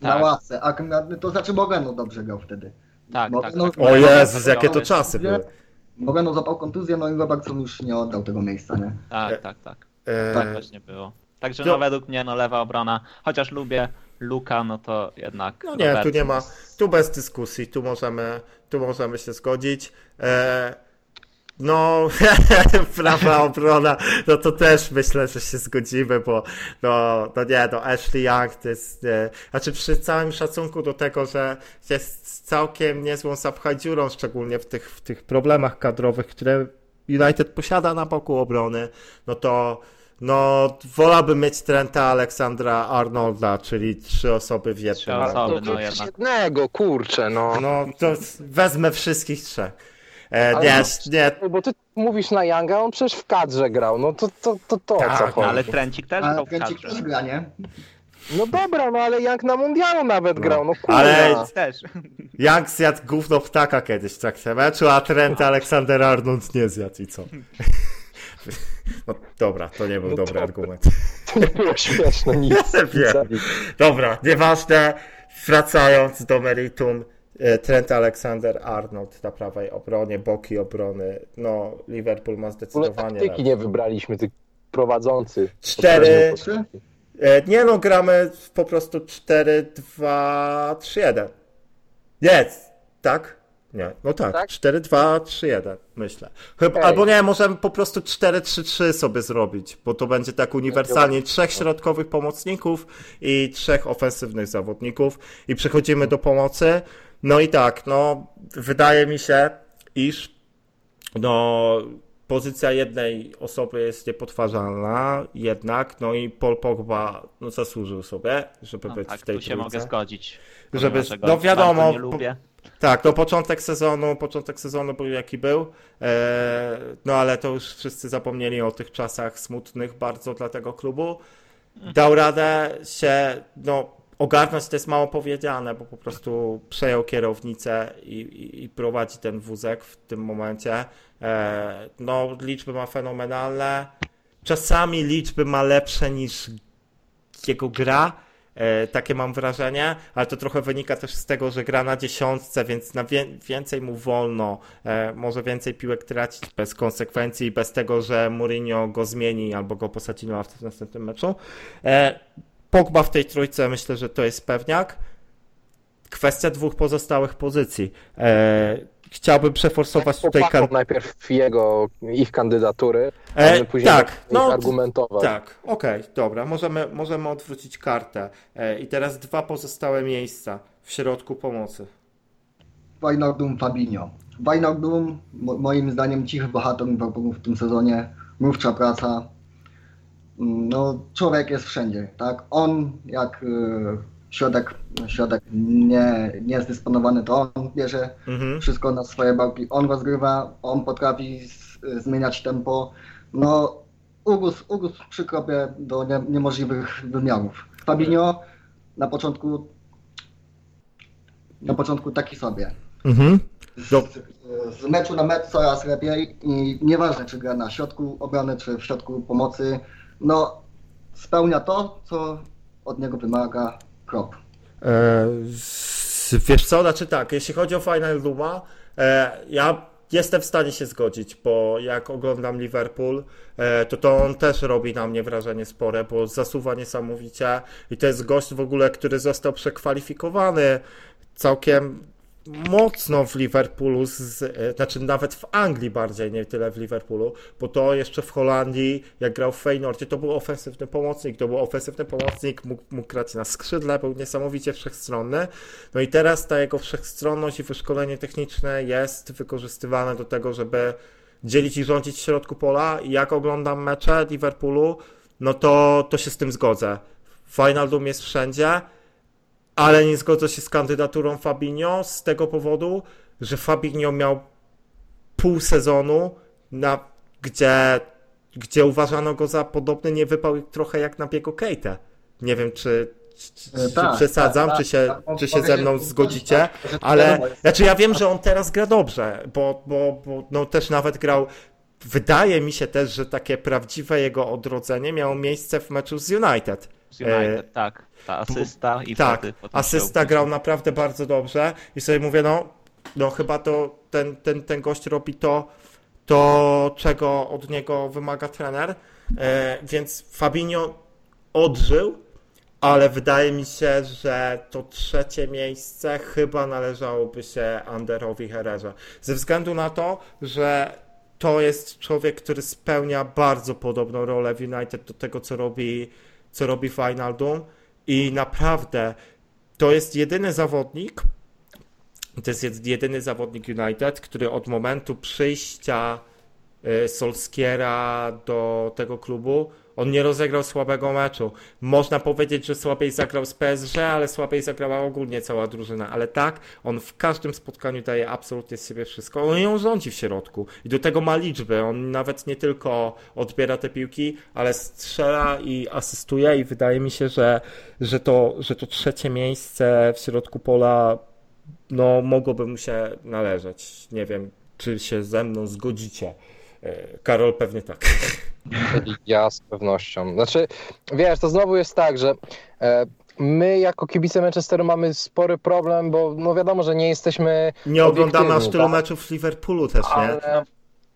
Na Tak. ławce, a to znaczy Moreno dobrze grał wtedy. Tak, Bo- tak, no- tak. O Jezus, jakie to czasy były. Moreno zapał kontuzję, no i Robertson już nie oddał tego miejsca, nie? Tak, tak, tak. E, Tak właśnie było. Także no według mnie no lewa obrona, chociaż lubię Luka, no to jednak. No nie, tu nie ma, tu bez dyskusji, tu możemy, tu możemy się zgodzić. E, no, <laughs> prawa obrona, no to też myślę, że się zgodzimy, bo no, no nie, no Ashley Young to jest, e, znaczy przy całym szacunku do tego, że jest całkiem niezłą zapchajdziurą, szczególnie w tych, w tych problemach kadrowych, które United posiada na boku obrony, no to no, wolałbym mieć Trenta Aleksandra Arnolda, czyli trzy osoby w Trzy jednym. osoby. To no no, jednak. jednego, kurczę, no. No, to wezmę wszystkich trzech. E, nie, no- nie, Bo ty mówisz na Younga, on przecież w kadrze grał, no to to, to, to o Tak, co no chodzi? No, ale Trencik też grał w kadrze. też gra, nie? No dobra, no ale Young na mundialu nawet grał, no kurwa. ale- też. Young zjadł gówno ptaka kiedyś w trakcie meczu, a Trent Aleksander Arnold nie zjadł i co? <laughs> No dobra, to nie był No dobry to- argument. To nie było śmieszne, nic. Wiem. Dobra, nieważne. Wracając do meritum, e, Trent Aleksander Arnold na prawej obronie, boki obrony. No, Liverpool ma zdecydowanie. lepsze. nie wybraliśmy, tych prowadzący. Cztery. E, Nie no, gramy po prostu 4, 2, 3, 1. Jest, tak? Nie, no tak, Tak? 4, 2, 3, 1, myślę. Chyba, Okej. Albo nie, możemy po prostu 4, 3, 3 sobie zrobić, bo to będzie tak uniwersalnie trzech środkowych pomocników i trzech ofensywnych zawodników i przechodzimy do pomocy. No i tak, no, wydaje mi się, iż no, pozycja jednej osoby jest niepodważalna, jednak, no i Paul Pogba no, zasłużył sobie, żeby No, być tak, w tej tu się mogę zgodzić. Żeby- no wiadomo, Nie po- lubię. Tak, no początek sezonu, początek sezonu był jaki był, e, no ale to już wszyscy zapomnieli o tych czasach smutnych bardzo dla tego klubu. Dał radę się, no ogarnąć to jest mało powiedziane, bo po prostu przejął kierownicę i, i, i prowadzi ten wózek w tym momencie. E, no liczby ma fenomenalne, czasami liczby ma lepsze niż jego gra, takie mam wrażenie, ale to trochę wynika też z tego, że gra na dziesiątce, więc na wie, więcej mu wolno, e, może więcej piłek tracić bez konsekwencji, bez tego, że Mourinho go zmieni albo go posadzi na w następnym meczu. E, Pogba w tej trójce myślę, że to jest pewniak. Kwestia dwóch pozostałych pozycji. E, chciałbym przeforsować tutaj... Chłopakom Kan- najpierw jego, ich kandydatury, a e, my później tak, ich no, argumentować. tak, okej, dobra, możemy, możemy odwrócić kartę. E, I teraz dwa pozostałe miejsca w środku pomocy. Wijnaldum, Fabinho. Wijnaldum, mo- moim zdaniem cichy bohater Liverpoolu w tym sezonie, mówcza praca. Mm, No, człowiek jest wszędzie, tak? On, jak y, środek, środek nie, nie jest dysponowany, to on bierze Mhm. wszystko na swoje barki. On rozgrywa, on potrafi z, zmieniać tempo. No, urósł, urósł przy kropie do nie, niemożliwych wymiarów. Fabinho na początku na początku taki sobie. Mhm. Z, z meczu na mecz coraz lepiej i nieważne czy gra na środku obrony, czy w środku pomocy, no spełnia to, co od niego wymaga krop. E, wiesz co, znaczy tak, jeśli chodzi o Final Duma, e, ja jestem w stanie się zgodzić, bo jak oglądam Liverpool, e, to to on też robi na mnie wrażenie spore, bo zasuwa niesamowicie i to jest gość w ogóle, który został przekwalifikowany całkiem mocno w Liverpoolu, z, znaczy nawet w Anglii bardziej, nie tyle w Liverpoolu, bo to jeszcze w Holandii, jak grał w Feyenoordzie, to był ofensywny pomocnik, to był ofensywny pomocnik, mógł, mógł grać na skrzydle, był niesamowicie wszechstronny, no i teraz ta jego wszechstronność i wyszkolenie techniczne jest wykorzystywane do tego, żeby dzielić i rządzić w środku pola. I jak oglądam mecze Liverpoolu, no to, to się z tym zgodzę. Wijnaldum jest wszędzie, ale nie zgodzę się z kandydaturą Fabinho z tego powodu, że Fabinho miał pół sezonu, na, gdzie, gdzie uważano go za podobny nie wypał trochę jak na biegu Keita. Nie wiem, czy, czy, czy, E, czy tak, przesadzam, tak, czy się, tak, czy się ze mną zgodzicie, ale znaczy ja wiem, że on teraz gra dobrze, bo, bo, bo no, też nawet grał. Wydaje mi się też, że takie prawdziwe jego odrodzenie miało miejsce w meczu z United. United, tak. Ta asysta i Tak, asysta grał naprawdę bardzo dobrze i sobie mówię, no, no chyba to ten, ten, ten gość robi to, to, czego od niego wymaga trener, e, więc Fabinho odżył, ale wydaje mi się, że to trzecie miejsce chyba należałoby się Anderowi Herrerze. Ze względu na to, że to jest człowiek, który spełnia bardzo podobną rolę w United do tego, co robi, co robi Wijnaldum i naprawdę to jest jedyny zawodnik, to jest jed- jedyny zawodnik United, który od momentu przyjścia y, Solskiera do tego klubu, on nie rozegrał słabego meczu. Można powiedzieć, że słabiej zagrał z PSG, ale słabiej zagrała ogólnie cała drużyna. Ale tak, on w każdym spotkaniu daje absolutnie z siebie wszystko. On ją rządzi w środku. I do tego ma liczby. On nawet nie tylko odbiera te piłki, ale strzela i asystuje i wydaje mi się, że, że, to, że to trzecie miejsce w środku pola no mogłoby mu się należeć. Nie wiem, czy się ze mną zgodzicie. E, Karol pewnie tak. <laughs> Ja z pewnością. Znaczy, wiesz, to znowu jest tak, że e, my jako kibice Manchesteru mamy spory problem, bo no wiadomo, że nie jesteśmy Nie oglądamy aż tylu tak. meczów w Liverpoolu też, nie? Ale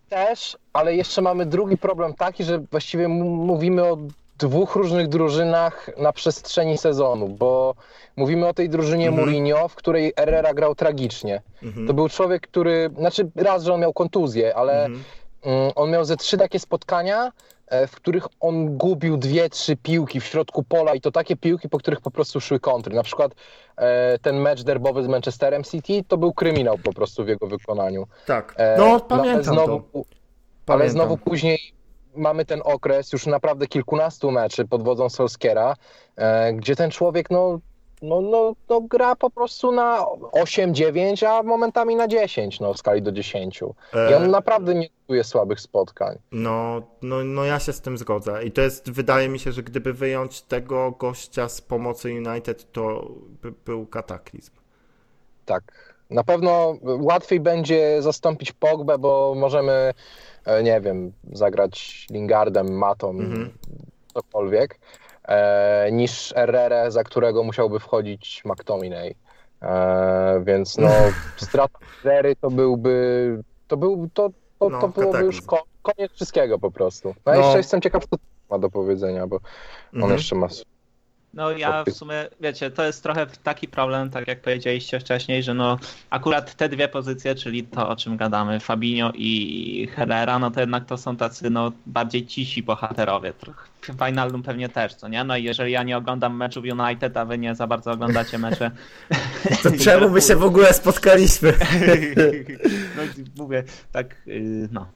też, ale jeszcze mamy drugi problem taki, że właściwie mówimy o dwóch różnych drużynach na przestrzeni sezonu, bo mówimy o tej drużynie Mhm. Mourinho, w której Herrera grał tragicznie. Mhm. To był człowiek, który, znaczy raz, że on miał kontuzję, ale Mhm. Mm, on miał ze trzy takie spotkania, e, w których on gubił dwie, trzy piłki w środku pola i to takie piłki, po których po prostu szły kontry. Na przykład e, ten mecz derbowy z Manchesterem City to był kryminał po prostu w jego wykonaniu. Tak. E, No, ale pamiętam znowu, to. Ale znowu później mamy ten okres już naprawdę kilkunastu meczy pod wodzą Solskiera, gdzie ten człowiek no, no, no, no gra po prostu na 8-9, a momentami na 10 no, w skali do 10. I on naprawdę nie czuje słabych spotkań. No, no, no ja się z tym zgodzę. I to jest, wydaje mi się, że gdyby wyjąć tego gościa z pomocy United, to by był kataklizm. Tak. Na pewno łatwiej będzie zastąpić Pogbę, bo możemy, e, nie wiem, zagrać Lingardem, Matą, Mhm. cokolwiek, niż Herrera, za którego musiałby wchodzić McTominay. E, więc no, <laughs> strata Herrery to byłby, to, był, to, to, No, to byłoby kataklizm. już ko- koniec wszystkiego po prostu. No, No. jeszcze jestem ciekaw, co ma do powiedzenia, bo on Mhm. jeszcze ma... No ja w sumie, wiecie, to jest trochę taki problem, tak jak powiedzieliście wcześniej, że no akurat te dwie pozycje, czyli to o czym gadamy, Fabinho i Herrera, no to jednak to są tacy no bardziej cisi bohaterowie. Trochę Wijnaldum pewnie też, co nie? No i jeżeli ja nie oglądam meczów United, a wy nie za bardzo oglądacie mecze... To <laughs> czemu my się w ogóle spotkaliśmy? <laughs> No mówię, tak, yy, no.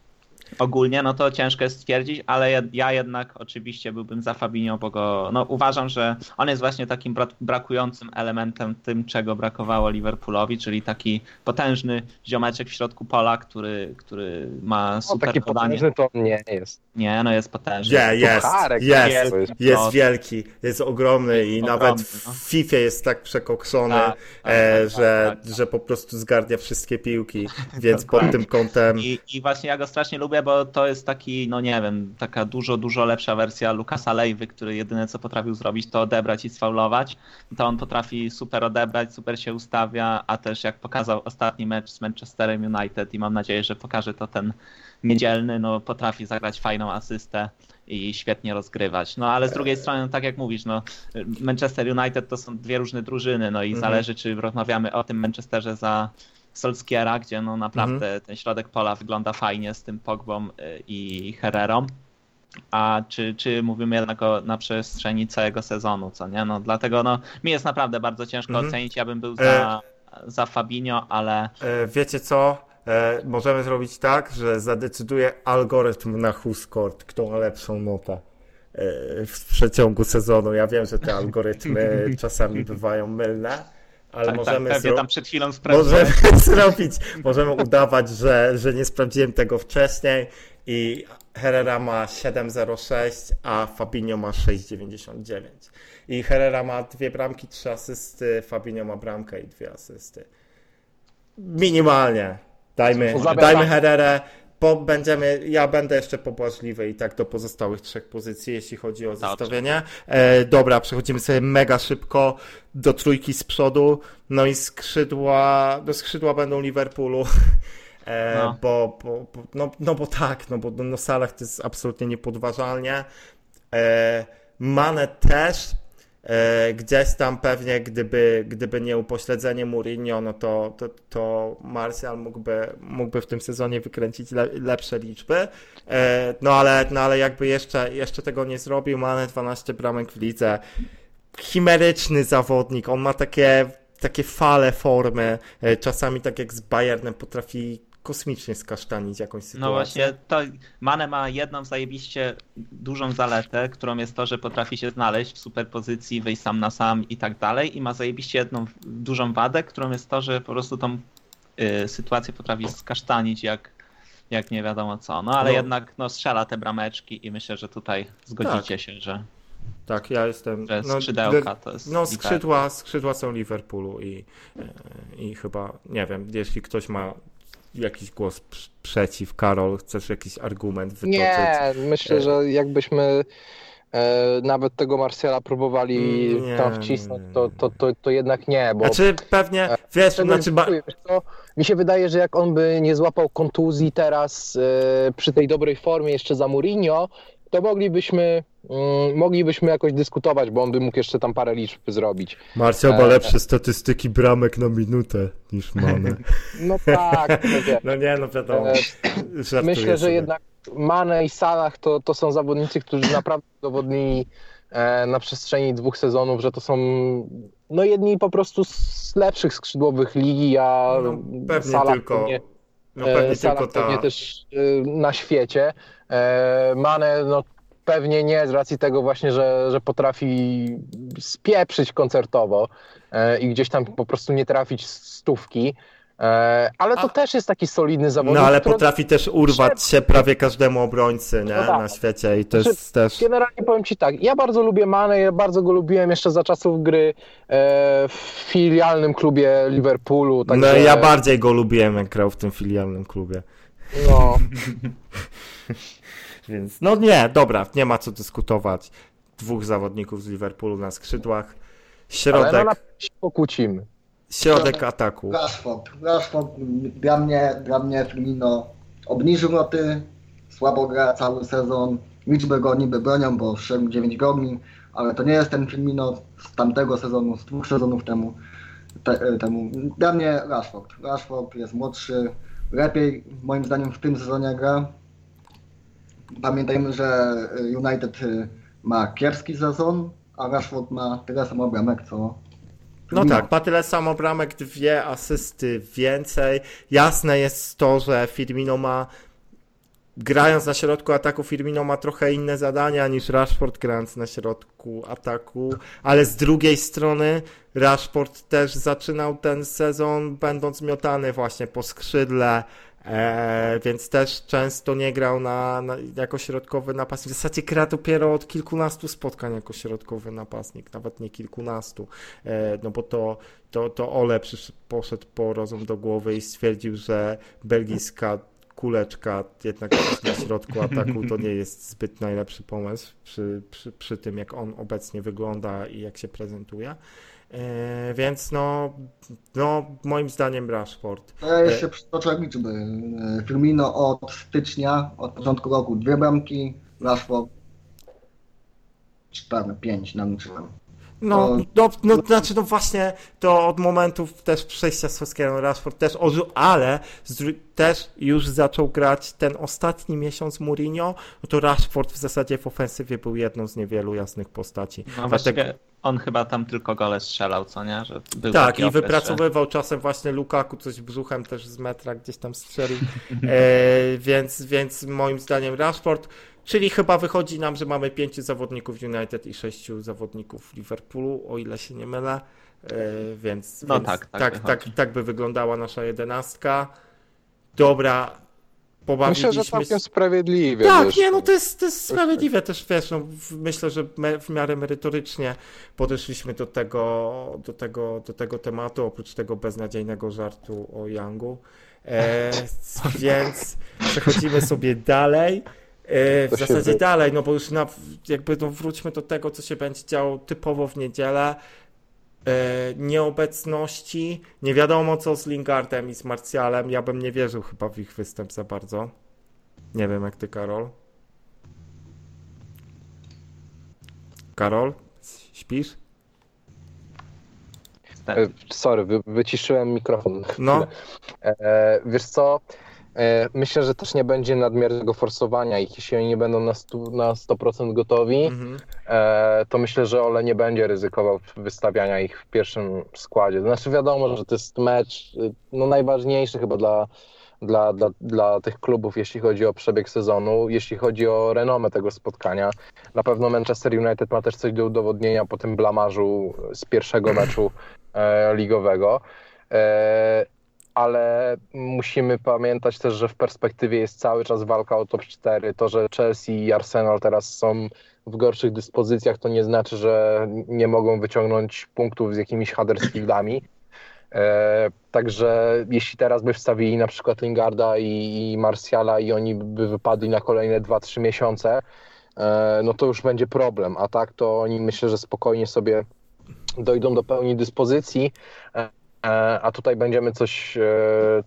Ogólnie, no to ciężko jest stwierdzić, ale ja, jednak oczywiście byłbym za Fabinho, bo go, no uważam, że on jest właśnie takim bra- brakującym elementem tym, czego brakowało Liverpool'owi, czyli taki potężny ziomeczek w środku pola, który, który ma No, super taki podanie. potężny to nie jest. Nie, no jest potężny. Nie, jest, Pucharek jest, jest jest wielki, jest ogromny i Jest nawet ogromny, w no. FIFA jest tak przekokszony, Tak, tak, e, tak, że, tak, tak. że po prostu zgarnia wszystkie piłki, <laughs> więc pod tym kątem... I, I właśnie ja go strasznie lubię, bo to jest taki, no nie wiem, taka dużo, dużo lepsza wersja Lukasa Lejwy, który jedyne co potrafił zrobić to odebrać i sfaulować. To on potrafi super odebrać, super się ustawia, a też jak pokazał ostatni mecz z Manchesterem United i mam nadzieję, że pokaże to ten niedzielny, no potrafi zagrać fajną asystę i świetnie rozgrywać. No ale z drugiej strony, no, tak jak mówisz, no Manchester United to są dwie różne drużyny, no i Mhm. zależy, czy rozmawiamy o tym Manchesterze za Solskiera, gdzie no naprawdę ten środek pola wygląda fajnie z tym Pogbą y, i Herrerą. A czy, czy mówimy jednak o, na przestrzeni całego sezonu, co nie? No dlatego no, mi jest naprawdę bardzo ciężko Mhm. ocenić. Ja bym był za, za Fabinho, ale E, Wiecie co? E, Możemy zrobić tak, że zadecyduje algorytm na WhoScored, kto ma lepszą notę e, w przeciągu sezonu. Ja wiem, że te algorytmy <laughs> czasami bywają mylne, ale tak, tak, możemy zro- tam przed chwilą sprawdziłem. Możemy <laughs> zrobić, możemy udawać, że, że nie sprawdziłem tego wcześniej i Herrera ma 7,06, a Fabinho ma 6,99. I Herrera ma dwie bramki, trzy asysty, Fabinho ma bramkę i dwie asysty. Minimalnie. Dajmy, dajmy Herrerę. Będziemy, ja będę jeszcze pobłażliwy i tak do pozostałych trzech pozycji, jeśli chodzi o zestawienie. E, dobra, przechodzimy sobie mega szybko do trójki z przodu. No i skrzydła, no skrzydła będą Liverpoolu. <laughs> E, No. bo, bo, bo, no, no bo tak, no bo no Salah to jest absolutnie niepodważalnie. E, Mane też. E, gdzieś tam pewnie, gdyby, gdyby nie upośledzenie Mourinho, no to, to, to Martial mógłby, mógłby w tym sezonie wykręcić le, lepsze liczby. E, no, ale, no ale jakby jeszcze, jeszcze tego nie zrobił, Mane 12 bramek w lidze. Chimeryczny zawodnik, on ma takie, takie fale formy. E, czasami tak jak z Bayernem potrafi kosmicznie skasztanić jakąś sytuację. No właśnie, to Mane ma jedną zajebiście dużą zaletę, którą jest to, że potrafi się znaleźć w superpozycji, wyjść sam na sam i tak dalej. I ma zajebiście jedną dużą wadę, którą jest to, że po prostu tą y, sytuację potrafi skasztanić jak, jak nie wiadomo co. No ale No. jednak no, strzela te brameczki i myślę, że tutaj zgodzicie się, że, Tak, ja jestem. że no, skrzydełka to jest. No, skrzydła, skrzydła są Liverpoolu i, e, i chyba, nie wiem, jeśli ktoś ma jakiś głos pr- przeciw, Karol, chcesz jakiś argument wytoczyć? Nie, myślę, E. że jakbyśmy e, nawet tego Marcela próbowali Nie. tam wcisnąć, to, to, to, to jednak nie, bo Znaczy, pewnie, wiesz, Czego znaczy, ba- dziękuję, wiesz co? Mi się wydaje, że jak on by nie złapał kontuzji teraz e, przy tej dobrej formie jeszcze za Mourinho, to moglibyśmy, mm, moglibyśmy jakoś dyskutować, bo on by mógł jeszcze tam parę liczb zrobić. Marcia ma e. lepsze statystyki bramek na minutę niż Mane. <laughs> No tak, wie. No nie, no wiadomo, E, żartuję Myślę, że jednak Mane i Salah to, to są zawodnicy, którzy naprawdę udowodnili e, na przestrzeni dwóch sezonów, że to są no jedni po prostu z lepszych skrzydłowych ligi, a No, pewnie Salah tylko, pewnie No pewnie e, salach ta- pewnie też e, na świecie. E, Mane no, pewnie nie z racji tego właśnie, że, że potrafi spieprzyć koncertowo i gdzieś tam po prostu nie trafić stówki. E, ale to A- też jest taki solidny zawodnik. No ale który- potrafi też urwać się prawie każdemu obrońcy, nie? No tak. Na świecie i to Znaczy, jest też... Generalnie powiem Ci tak, ja bardzo lubię Mane, ja bardzo go lubiłem jeszcze za czasów gry e, w filialnym klubie Liverpoolu. No Także, ja bardziej go lubiłem, jak grał w tym filialnym klubie. No, <laughs> Więc no nie, dobra, nie ma co dyskutować. Dwóch zawodników z Liverpoolu na skrzydłach. ale Środek, no na się pokłócimy. Środek ataku. Rashford. Rashford dla mnie, dla mnie Firmino obniżył loty, słabo gra cały sezon. Liczby go niby bronią, bo wszedł 9 goli, ale to nie jest ten Firmino z tamtego sezonu, z dwóch sezonów temu. Te, temu. Dla mnie Rashford. Rashford jest młodszy, lepiej moim zdaniem w tym sezonie gra. Pamiętajmy, że United ma kiepski sezon, a Rashford ma tyle samo bramek co No Firmino. tak, ma tyle samo bramek, dwie asysty więcej. Jasne jest to, że Firmino ma grając na środku ataku Firmino ma trochę inne zadania niż Rashford grając na środku ataku, ale z drugiej strony Rashford też zaczynał ten sezon będąc miotany właśnie po skrzydle, e, więc też często nie grał na, na, jako środkowy napastnik. W zasadzie gra dopiero od kilkunastu spotkań jako środkowy napastnik, nawet nie kilkunastu, e, no bo to, to, to Ole przysz, poszedł po rozum do głowy i stwierdził, że belgijska kuleczka jednak na środku ataku to nie jest zbyt najlepszy pomysł przy, przy, przy tym, jak on obecnie wygląda i jak się prezentuje. E, więc no, no, moim zdaniem Rashford. Ja jeszcze przytoczę liczby. E, Firmino od stycznia, od początku roku dwie bramki, Rashford 4, 5 naliczyłem. No, no, no, znaczy, no właśnie, to od momentów też przejścia Solskjaera Rashford też ożył, ale z, też już zaczął grać ten ostatni miesiąc Mourinho, no to Rashford w zasadzie w ofensywie był jedną z niewielu jasnych postaci. No Dlatego- właściwie on chyba tam tylko gole strzelał, co nie? Że był Tak, i wypracowywał czasem właśnie Lukaku coś brzuchem też z metra gdzieś tam strzelił, <laughs> e, więc, więc moim zdaniem Rashford, czyli chyba wychodzi nam, że mamy pięciu zawodników United i sześciu zawodników Liverpoolu, o ile się nie mylę, e, więc, No więc tak, tak tak, tak, tak by wyglądała nasza jedenastka. Dobra, pobawiliśmy Myślę, że całkiem sprawiedliwie. tak, wiesz. nie, no to jest, to jest sprawiedliwe też, wiesz, no, myślę, że me, w miarę merytorycznie podeszliśmy do tego, do tego, do tego tematu, oprócz tego beznadziejnego żartu o Youngu, e, <laughs> więc przechodzimy sobie dalej. E, w zasadzie dalej, no bo już na, jakby no wróćmy do tego, co się będzie działo typowo w niedzielę. E, nieobecności, nie wiadomo co z Lingardem i z Martialem, ja bym nie wierzył chyba w ich występ za bardzo. Nie wiem jak ty, Karol. Karol, śpisz? E, Sorry, wy, wyciszyłem mikrofon. No. E, wiesz co? E, myślę, że też nie będzie nadmiernego forsowania ich, jeśli oni nie będą na, stu, na 100% gotowi, Mhm. e, to myślę, że Ole nie będzie ryzykował wystawiania ich w pierwszym składzie. Znaczy wiadomo, że to jest mecz y, no, najważniejszy chyba dla, dla, dla, dla tych klubów, jeśli chodzi o przebieg sezonu, jeśli chodzi o renomę tego spotkania. Na pewno Manchester United ma też coś do udowodnienia po tym blamarzu z pierwszego meczu e, ligowego. E, ale musimy pamiętać też, że w perspektywie jest cały czas walka o top 4. To, że Chelsea i Arsenal teraz są w gorszych dyspozycjach, to nie znaczy, że nie mogą wyciągnąć punktów z jakimiś Huddersfieldami. E, także jeśli teraz by wstawili na przykład Lingarda i, i Martiala i oni by wypadli na kolejne 2-3 miesiące, e, no to już będzie problem. A tak to oni myślę, że spokojnie sobie dojdą do pełni dyspozycji. E, a tutaj będziemy coś, e,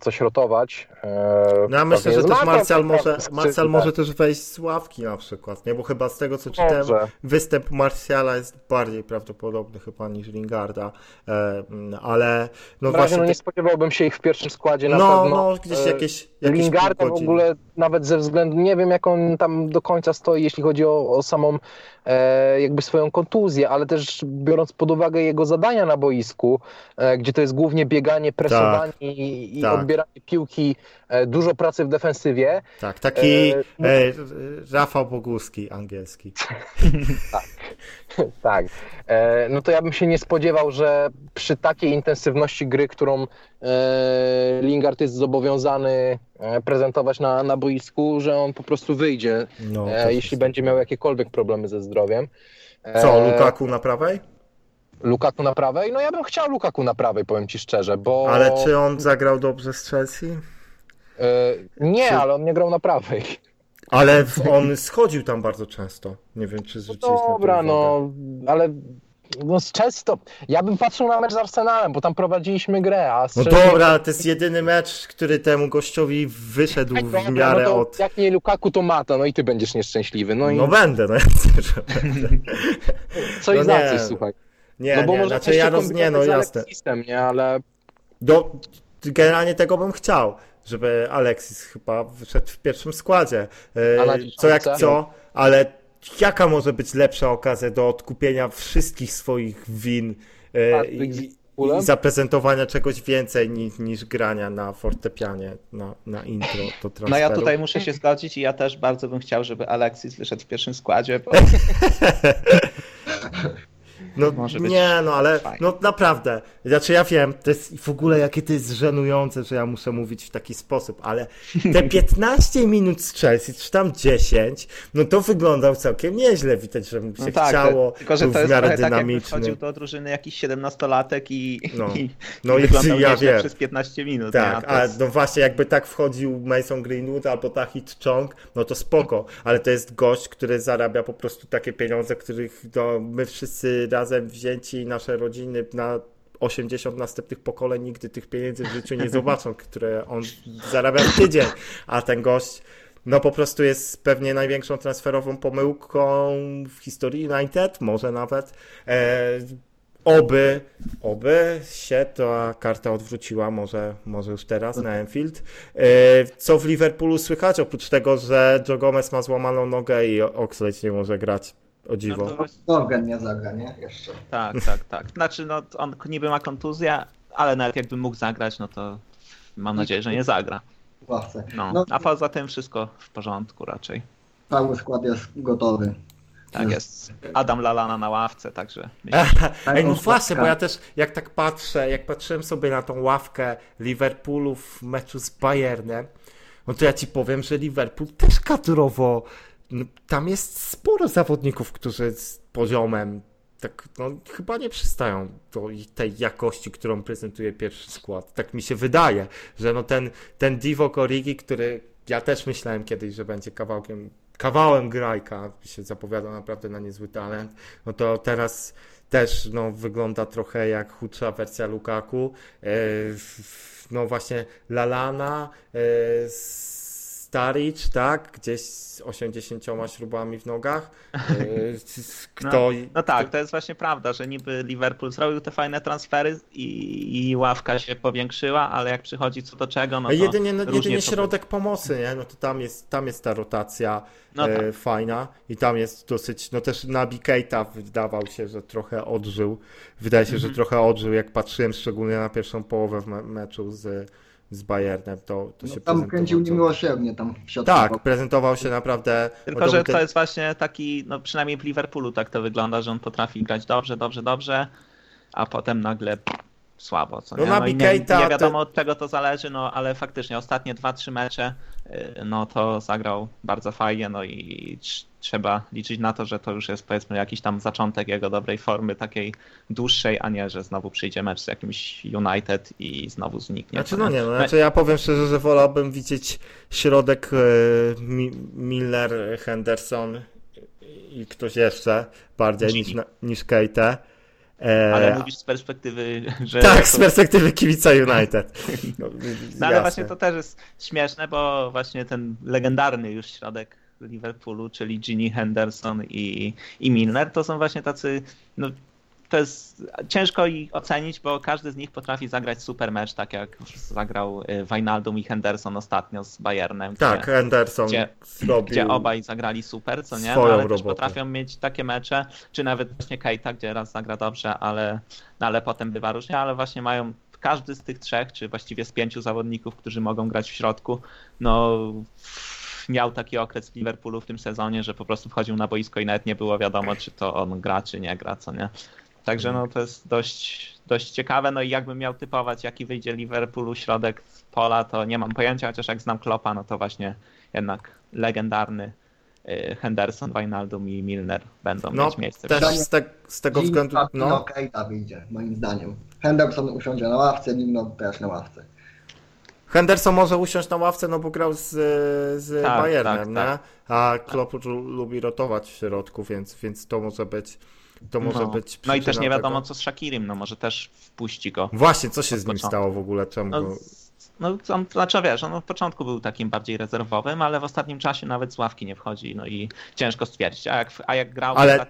coś rotować. E, No ja myślę, że też Marką Marcel może. Marcel może też wejść z ławki na przykład, nie? Bo chyba z tego co czytałem, występ Marciala jest bardziej prawdopodobny chyba niż Lingarda, e, ale no W razie właśnie... no nie spodziewałbym się ich w pierwszym składzie na no, pewno. no, gdzieś jakieś, jakieś Lingardem pół w ogóle nawet ze względu, nie wiem jak on tam do końca stoi, jeśli chodzi o, o samą jakby swoją kontuzję, ale też biorąc pod uwagę jego zadania na boisku, gdzie to jest główny głównie bieganie, presowanie i, i tak. odbieranie piłki, e, dużo pracy w defensywie. Tak, taki E, no- e, Rafał Boguski angielski. <laughs> <laughs> tak. E, no to ja bym się nie spodziewał, że przy takiej intensywności gry, którą e, Lingard jest zobowiązany prezentować na, na boisku, że on po prostu wyjdzie, No, jeśli jest. będzie miał jakiekolwiek problemy ze zdrowiem. Co, Lukaku na prawej? Lukaku na prawej? No ja bym chciał Lukaku na prawej, powiem ci szczerze, bo... Ale czy on zagrał dobrze z Chelsea? E, nie, czy- ale on nie grał na prawej. Ale on schodził tam bardzo często. Nie wiem, czy No zwróciliście na to dobra, no, ale no z często. Ja bym patrzył na mecz z Arsenalem, bo tam prowadziliśmy grę, a No dobra, to jest jedyny mecz, który temu gościowi wyszedł Dobra, w miarę no to od... Jak nie Lukaku, to Mata, no i ty będziesz nieszczęśliwy. No i No będę, no ja że będę. coś no nie. coś, słuchaj. Nie, no bo nie, może znaczy ja roz... nie, no jasne. System, nie, ale Do, generalnie tego bym chciał, żeby Alexis chyba wyszedł w pierwszym składzie. E, co jak co, ale jaka może być lepsza okazja do odkupienia wszystkich swoich win e, i, i zaprezentowania czegoś więcej niż, niż grania na fortepianie, na, na intro do transferu. No ja tutaj muszę się zgodzić i ja też bardzo bym chciał, żeby Alexis wyszedł w pierwszym składzie, bo <laughs> No Może być nie, no ale fajnie. no naprawdę. Znaczy ja wiem, to jest w ogóle jakie to jest żenujące, że ja muszę mówić w taki sposób, ale te <laughs> 15 minut z Chelsea, czy tam 10, no to wyglądał całkiem nieźle. Widać, że mu się no tak, chciało, tylko że to jest trochę tak, dynamiczny. wchodził do drużyny jakiś 17-latek i, No. <laughs> i, No i wyglądał ja wiem. przez 15 minut. nie? Tak, to a jest- no właśnie jakby tak wchodził Mason Greenwood albo Tahit Chong, no to spoko, ale to jest gość, który zarabia po prostu takie pieniądze, których no, my wszyscy razem wzięci, nasze rodziny na 80 następnych pokoleń nigdy tych pieniędzy w życiu nie <laughs> zobaczą, które on zarabia w tydzień, a ten gość no po prostu jest pewnie największą transferową pomyłką w historii United, może nawet. E, oby, oby się ta karta odwróciła, może, może już teraz na Enfield. E, co w Liverpoolu słychać, oprócz tego, że Joe Gomez ma złamaną nogę i Oxlade nie może grać, o dziwo. No Morgan nie zagra, nie? Jeszcze. Tak, tak, tak. Znaczy, no on niby ma kontuzję, ale nawet jakby mógł zagrać, no to mam nadzieję, że nie zagra. ławce. No, No, a poza tym wszystko w porządku raczej. cały skład jest gotowy. Tak jest. Adam Lalana na ławce, także myślę, że Ej, no właśnie, bo ja też jak tak patrzę, jak patrzyłem sobie na tą ławkę Liverpoolu w meczu z Bayernem, no to ja ci powiem, że Liverpool też kadrowo, no, tam jest sporo zawodników, którzy z poziomem tak, no chyba nie przystają do tej jakości, którą prezentuje pierwszy skład. Tak mi się wydaje, że no ten, ten Divock Origi, który ja też myślałem kiedyś, że będzie kawałkiem, kawałem grajka, się zapowiada naprawdę na niezły talent, no to teraz też no, wygląda trochę jak chudsza wersja Lukaku. E, No właśnie Lalana, e, Staric, tak? Gdzieś z 80 śrubami w nogach. E, <laughs> Kto... No tak, to jest właśnie prawda, że niby Liverpool zrobił te fajne transfery i, i ławka się powiększyła, ale jak przychodzi co do czego, no to jedynie, no, jedynie to środek pomocy, nie? No to tam jest, tam jest ta rotacja No e, tak. fajna i tam jest dosyć, no też Keita wydawał się, że trochę odżył. Wydaje się, Mhm. że trochę odżył, jak patrzyłem szczególnie na pierwszą połowę w me meczu z, z Bayernem, to, to No, się tam prezentował kręcił niemiłosiernie tam w środku. Tak, prezentował się naprawdę. Tylko, że to jest właśnie taki, no przynajmniej w Liverpoolu tak to wygląda, że on potrafi grać dobrze, dobrze, dobrze, a potem nagle słabo, co No nie? na No i nie, nie wiadomo od czego to zależy, no ale faktycznie ostatnie dwa, trzy mecze, y, no to zagrał bardzo fajnie, no i trz- trzeba liczyć na to, że to już jest powiedzmy jakiś tam zaczątek jego dobrej formy, takiej dłuższej, a nie, że znowu przyjdzie mecz z jakimś United i znowu zniknie. Znaczy no nie, no, znaczy ja powiem szczerze, że wolałbym widzieć środek e, Mi- Miller, Henderson i ktoś jeszcze bardziej Gini. niż, niż Keita. E, Ale mówisz z perspektywy, <laughs> że... tak, to- z perspektywy kibica United. <laughs> No, No ale właśnie to też jest śmieszne, bo właśnie ten legendarny już środek Liverpoolu, czyli Ginny Henderson i, i Milner, to są właśnie tacy, no to jest ciężko ich ocenić, bo każdy z nich potrafi zagrać super mecz, tak jak zagrał y, Wijnaldum i Henderson ostatnio z Bayernem. Tak, gdzie, Henderson gdzie- zrobił. gdzie obaj zagrali super, co nie? No, ale też robotę. potrafią mieć takie mecze, czy nawet właśnie Keita, gdzie raz zagra dobrze, ale, no, ale potem bywa różnie, ale właśnie mają każdy z tych trzech, czy właściwie z pięciu zawodników, którzy mogą grać w środku, no miał taki okres w Liverpoolu w tym sezonie, że po prostu wchodził na boisko i nawet nie było wiadomo, czy to on gra, czy nie gra, co nie. Także no to jest dość, dość ciekawe, no i jakbym miał typować, jaki wyjdzie Liverpoolu środek pola, to nie mam pojęcia, chociaż jak znam Klopa, no to właśnie jednak legendarny y, Henderson, Wijnaldum i Milner będą No, mieć miejsce. też z, te, z tego Lin- względu, No no, Keita wyjdzie, moim zdaniem. Henderson usiądzie na ławce, Lino też na ławce. Henderson może usiąść na ławce, no bo grał z, z Tak, Bayernem, tak, nie? A Klopp lu- lubi rotować w środku, więc, więc to może być to może no. być no i też nie wiadomo, tego. co z Shakirim, no może też wpuści go. Właśnie, co się z nim stało w ogóle? Czemu No, go... no on, znaczy wiesz, on w początku był takim bardziej rezerwowym, ale w ostatnim czasie nawet z ławki nie wchodzi, no i ciężko stwierdzić. A jak, a jak grał Ale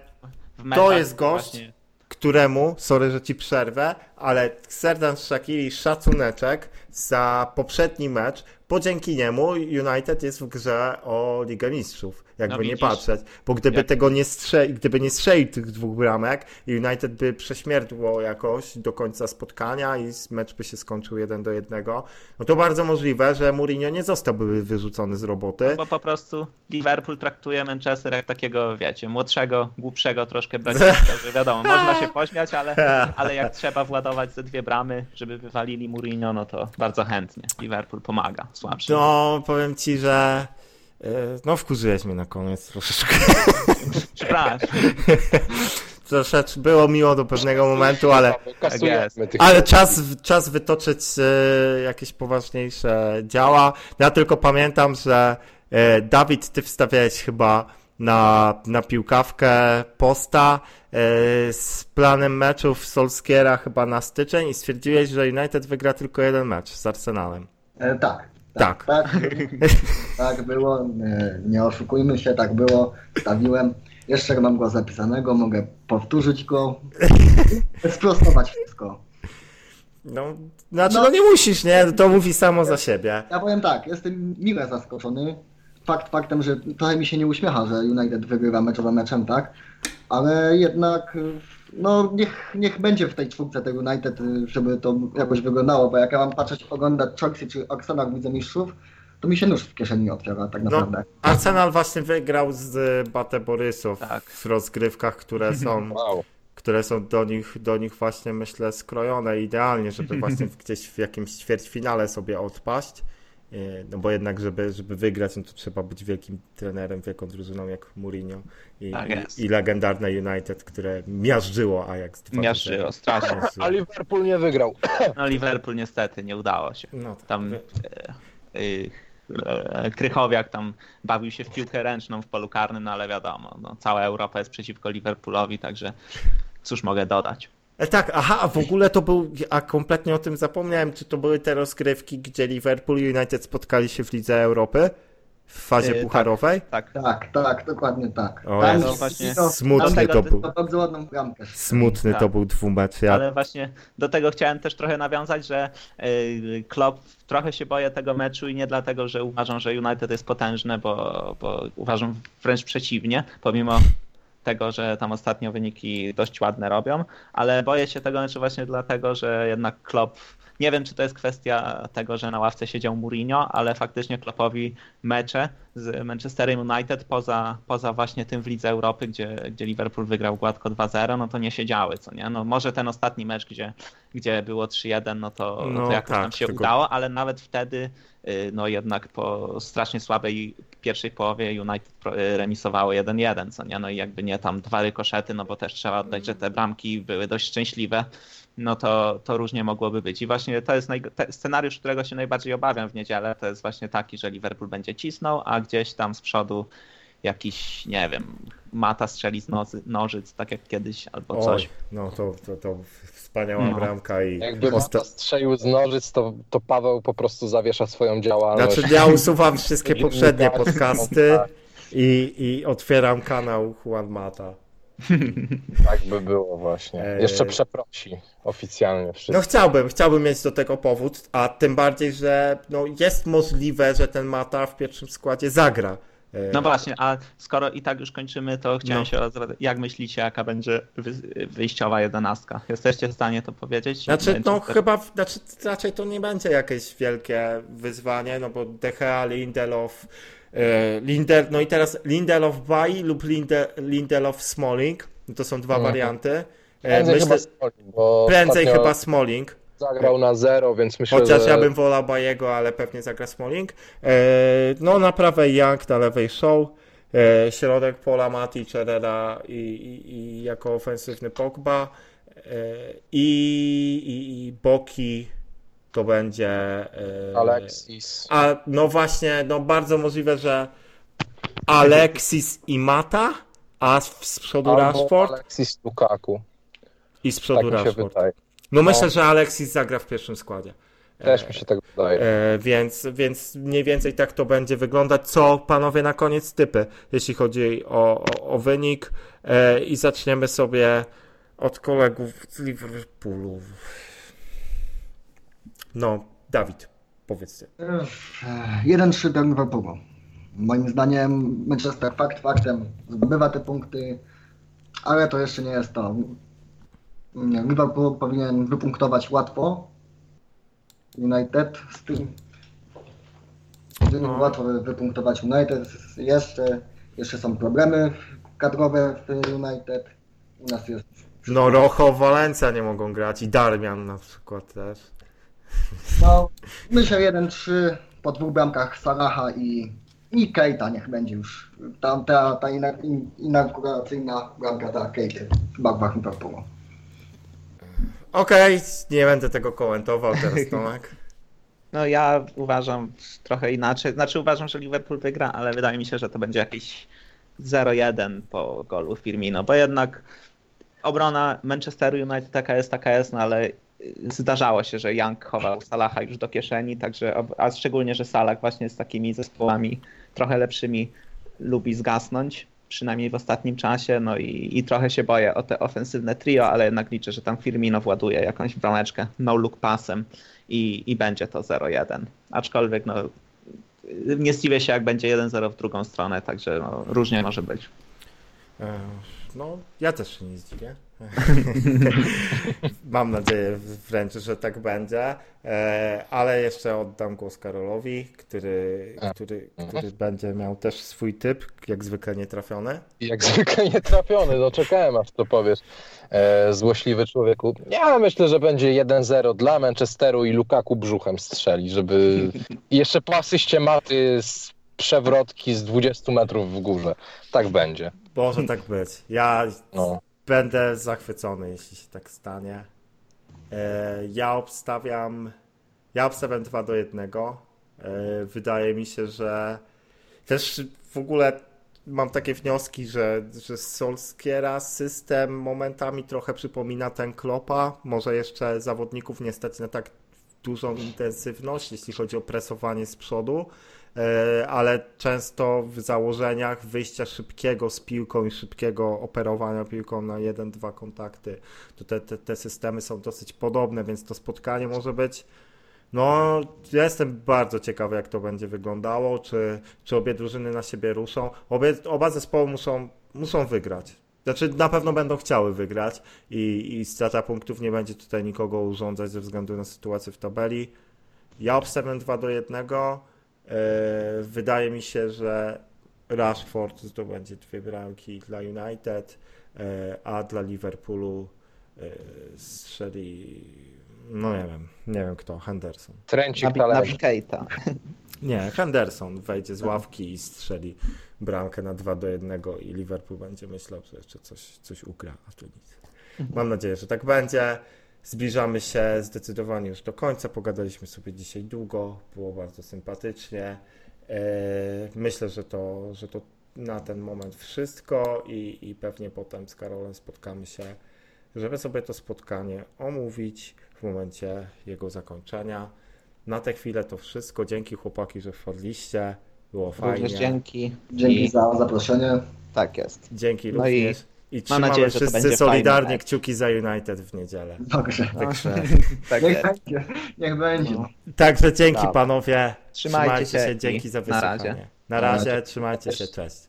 w meczach, to jest gość, właśnie- któremu, sorry, że ci przerwę, ale Serdan Shakiri szacuneczek za poprzedni mecz, bo dzięki niemu United jest w grze o Ligę Mistrzów, jakby No nie patrzeć, bo gdyby Jak- tego nie strzelił, gdyby nie strzelił tych dwóch bramek, United by prześmierdło jakoś do końca spotkania i mecz by się skończył jeden do jednego, no to bardzo możliwe, że Mourinho nie zostałby wyrzucony z roboty. Bo po prostu Liverpool traktuje Manchester jak takiego, wiecie, młodszego, głupszego troszkę <laughs> braciszka, że wiadomo, można się pośmiać, ale, <laughs> ale jak trzeba władować ze dwie bramy, żeby wywalili Mourinho, no to bardzo chętnie. Liverpool pomaga słabszym. No, powiem ci, że e, no wkurzyłeś mnie na koniec troszeczkę. Przepraszam. <laughs> Troszeczkę było miło do pewnego momentu, ale, tych ale czas, czas wytoczyć e, jakieś poważniejsze działa. Ja tylko pamiętam, że e, Dawid, ty wstawiałeś chyba na, na piłkawkę posta e, z planem meczów Solskiera chyba na styczeń i stwierdziłeś, że United wygra tylko jeden mecz z Arsenalem. E, tak. Tak. Tak, tak <laughs> było. Nie, nie oszukujmy się, tak było. Stawiłem. Jeszcze mam go zapisanego, mogę powtórzyć go. Sprostować wszystko. No, znaczy, no, No. nie musisz, nie? To mówi samo za siebie. Ja powiem tak, jestem mile zaskoczony. Fakt faktem, że trochę mi się nie uśmiecha, że United wygrywa mecz za meczem, tak? Ale jednak, no niech, niech będzie w tej czwórce tego United, żeby to jakoś wyglądało, bo jak ja mam patrzeć, oglądać Chelsea czy Arsenal w Lidze Mistrzów, to mi się nóż w kieszeni otwiera tak No, naprawdę. Arsenal właśnie wygrał z Bate Borysow Tak. w rozgrywkach, które <laughs> są, Wow. które są do nich, do nich właśnie myślę skrojone idealnie, żeby <laughs> właśnie w- gdzieś w jakimś ćwierćfinale sobie odpaść. E, No bo jednak, żeby, żeby wygrać, no to trzeba być wielkim trenerem, wielką drużyną jak Mourinho i, Tak i, i legendarne United, które miażdżyło Ajax 2 Miażdżyło, strasznie. A Liverpool nie wygrał. No Liverpool niestety nie udało się. No, tak. Tam e, Krychowiak tam bawił się w piłkę ręczną w polu karnym, no ale wiadomo, no, cała Europa jest przeciwko Liverpoolowi, także cóż mogę dodać. E, tak, aha, a w ogóle to był, a kompletnie o tym zapomniałem, czy to były te rozgrywki, gdzie Liverpool i United spotkali się w Lidze Europy w fazie tak. pucharowej? Tak, Tak, tak, dokładnie tak. O Tam właśnie no, smutny to był. to bardzo ładną bramkę. Smutny Tak. to był dwumecz. Ja... ale właśnie do tego chciałem też trochę nawiązać, że y, Klopp trochę się boję tego meczu i nie dlatego, że uważam, że United jest potężne, bo, bo uważam wręcz przeciwnie, pomimo tego, że tam ostatnio wyniki dość ładne robią, ale boję się tego meczu właśnie dlatego, że jednak Klopp nie wiem, czy to jest kwestia tego, że na ławce siedział Mourinho, ale faktycznie Kloppowi mecze z Manchesterem United poza, poza właśnie tym w Lidze Europy, gdzie, gdzie Liverpool wygrał gładko 2-0, no to nie siedziały, co nie? No może ten ostatni mecz, gdzie, gdzie było 3-1, no to, no to jakoś tak, nam się tylko- udało, ale nawet wtedy, y, no jednak po strasznie słabej pierwszej połowie United y, remisowało 1-1, co nie? No i jakby nie tam dwa rykoszety, no bo też trzeba oddać, że te bramki były dość szczęśliwe, no to, to różnie mogłoby być. I właśnie to jest naj... te- scenariusz, którego się najbardziej obawiam w niedzielę, to jest właśnie taki, że Liverpool będzie cisnął, a gdzieś tam z przodu jakiś, nie wiem, mata strzeli z nozy, nożyc, tak jak kiedyś, albo Oj, coś. no to, to, to wspaniała No. bramka i Jakby osta- Mata strzelił z nożyc, to, to Paweł po prostu zawiesza swoją działalność. Znaczy ja usuwam wszystkie <laughs> poprzednie podcasty <laughs> i, i otwieram kanał Juan Mata. <laughs> Tak by było właśnie. Jeszcze przeprosi oficjalnie No wszystko. chciałbym, chciałbym mieć do tego powód, a tym bardziej, że no, jest możliwe, że ten Mata w pierwszym składzie zagra E, No właśnie, a skoro i tak już kończymy, to chciałem No. się rozra- jak myślicie, jaka będzie wy- wyjściowa jedenastka? Jesteście w stanie to powiedzieć? Znaczy, no to- chyba, znaczy, raczej to nie będzie jakieś wielkie wyzwanie, no bo DHA, Lindelof, Lindel, no i teraz Lindelof Bai lub Linde, Lindelof Smalling, to są dwa Mhm. warianty. E, Prędzej Myślę, chyba Smalling, bo prędzej chyba Smalling, zagrał na zero, więc myślę, chociaż że ja bym wolał Bajego, ale pewnie zagra Smalling. E, no na prawej Young, na lewej Show, e, środek Pola, Mati, Herrera i, i, i jako ofensywny Pogba e, i, i, i Boki to będzie e, Alexis. A no właśnie, no bardzo możliwe, że Alexis i Mata, a z, przodu Albo Rashford Alexis Lukaku. i z Tak przodu się Rashford. No No. myślę, że Alexis zagra w pierwszym składzie. Też mi się tak wydaje. E, więc, więc mniej więcej tak to będzie wyglądać. Co panowie na koniec typy, jeśli chodzi o, o, o wynik. E, I zaczniemy sobie od kolegów z Liverpoolu. No, Dawid, powiedz ty. 1-3 dla Liverpoolu. Moim zdaniem Manchester fakt faktem zdobywa te punkty, ale to jeszcze nie jest to. Liverpool powinien wypunktować łatwo. United z tym. No. łatwo wy- wypunktować United. Jeszcze, jeszcze są problemy kadrowe w United. U nas jest. No, Rojo, Valencia nie mogą grać i Darmian na przykład też. No, myślę 1-3 po dwóch bramkach Salaha i, i Keita niech będzie już. Ta, ta, ta ina- in- inauguracyjna bramka ta Keity w barwach Liverpoolu. Okej, nie będę tego komentował teraz, <laughs> Tomek. No ja uważam trochę inaczej. Znaczy uważam, że Liverpool wygra, ale wydaje mi się, że to będzie jakieś 0-1 po golu Firmino, bo jednak obrona Manchesteru United taka jest, taka jest, no ale zdarzało się, że Young chował Salaha już do kieszeni, także, a szczególnie, że Salah właśnie z takimi zespołami trochę lepszymi lubi zgasnąć, przynajmniej w ostatnim czasie, no i, i trochę się boję o te ofensywne trio, ale jednak liczę, że tam Firmino właduje jakąś brameczkę no look passem i, i będzie to 0-1. Aczkolwiek no, nie zdziwię się, jak będzie 1-0 w drugą stronę, także no, różnie może być. No, ja też się nie zdziwię. <laughs> Mam nadzieję wręcz, że tak będzie. E, Ale jeszcze oddam głos Karolowi, który, który, który będzie miał też swój typ, jak zwykle nietrafiony. Jak zwykle nie trafiony, no czekałem aż to powiesz. E, złośliwy człowieku. Ja myślę, że będzie 1-0 dla Manchesteru i Lukaku brzuchem strzeli, żeby <laughs> jeszcze po asyście maty z przewrotki z 20 metrów w górze. Tak będzie. Może tak być. Ja No. będę zachwycony, jeśli się tak stanie. E, Ja obstawiam. Ja obstawiam 2 do 1. E, Wydaje mi się, że też w ogóle mam takie wnioski, że, że Solskiera system momentami trochę przypomina ten Klopa. Może jeszcze zawodników nie stać na tak dużą intensywność, jeśli chodzi o presowanie z przodu, ale często w założeniach wyjścia szybkiego z piłką i szybkiego operowania piłką na jeden, dwa kontakty, to te, te, te systemy są dosyć podobne, więc to spotkanie może być no, ja jestem bardzo ciekawy, jak to będzie wyglądało, czy, czy obie drużyny na siebie ruszą. Obie, oba zespoły muszą, muszą wygrać. Znaczy, na pewno będą chciały wygrać i, i strata punktów nie będzie tutaj nikogo urządzać ze względu na sytuację w tabeli. Ja obstawiam 2 do 1. Yy, wydaje mi się, że Rashford zdobędzie dwie bramki dla United, yy, a dla Liverpoolu yy, strzeli, no nie wiem, nie wiem kto, Henderson. Talerz. Nabi Keita. Nie, <laughs> Henderson wejdzie z ławki i strzeli bramkę na 2 do 1 i Liverpool będzie myślał, że jeszcze coś, coś ugra, a tu nic. Mam nadzieję, że tak będzie. Zbliżamy się zdecydowanie już do końca. Pogadaliśmy sobie dzisiaj długo, było bardzo sympatycznie. E, Myślę, że to, że to na ten moment wszystko i, i pewnie potem z Karolem spotkamy się, żeby sobie to spotkanie omówić w momencie jego zakończenia. Na tę chwilę to wszystko. Dzięki chłopaki, że wpadliście. Było fajnie. Również dzięki. Dzięki I, za zaproszenie. Tak jest. Dzięki No również. I, trzymamy nadzieję, że to wszyscy będzie solidarnie fajny mecz. kciuki za United w niedzielę. Dobrze. Także, <laughs> Tak Niech będzie. Niech będzie. No. także dzięki Dobra. panowie. Trzymajcie się Dzięki i za na wysłuchanie. razie. Na Na razie, razie. trzymajcie się, cześć.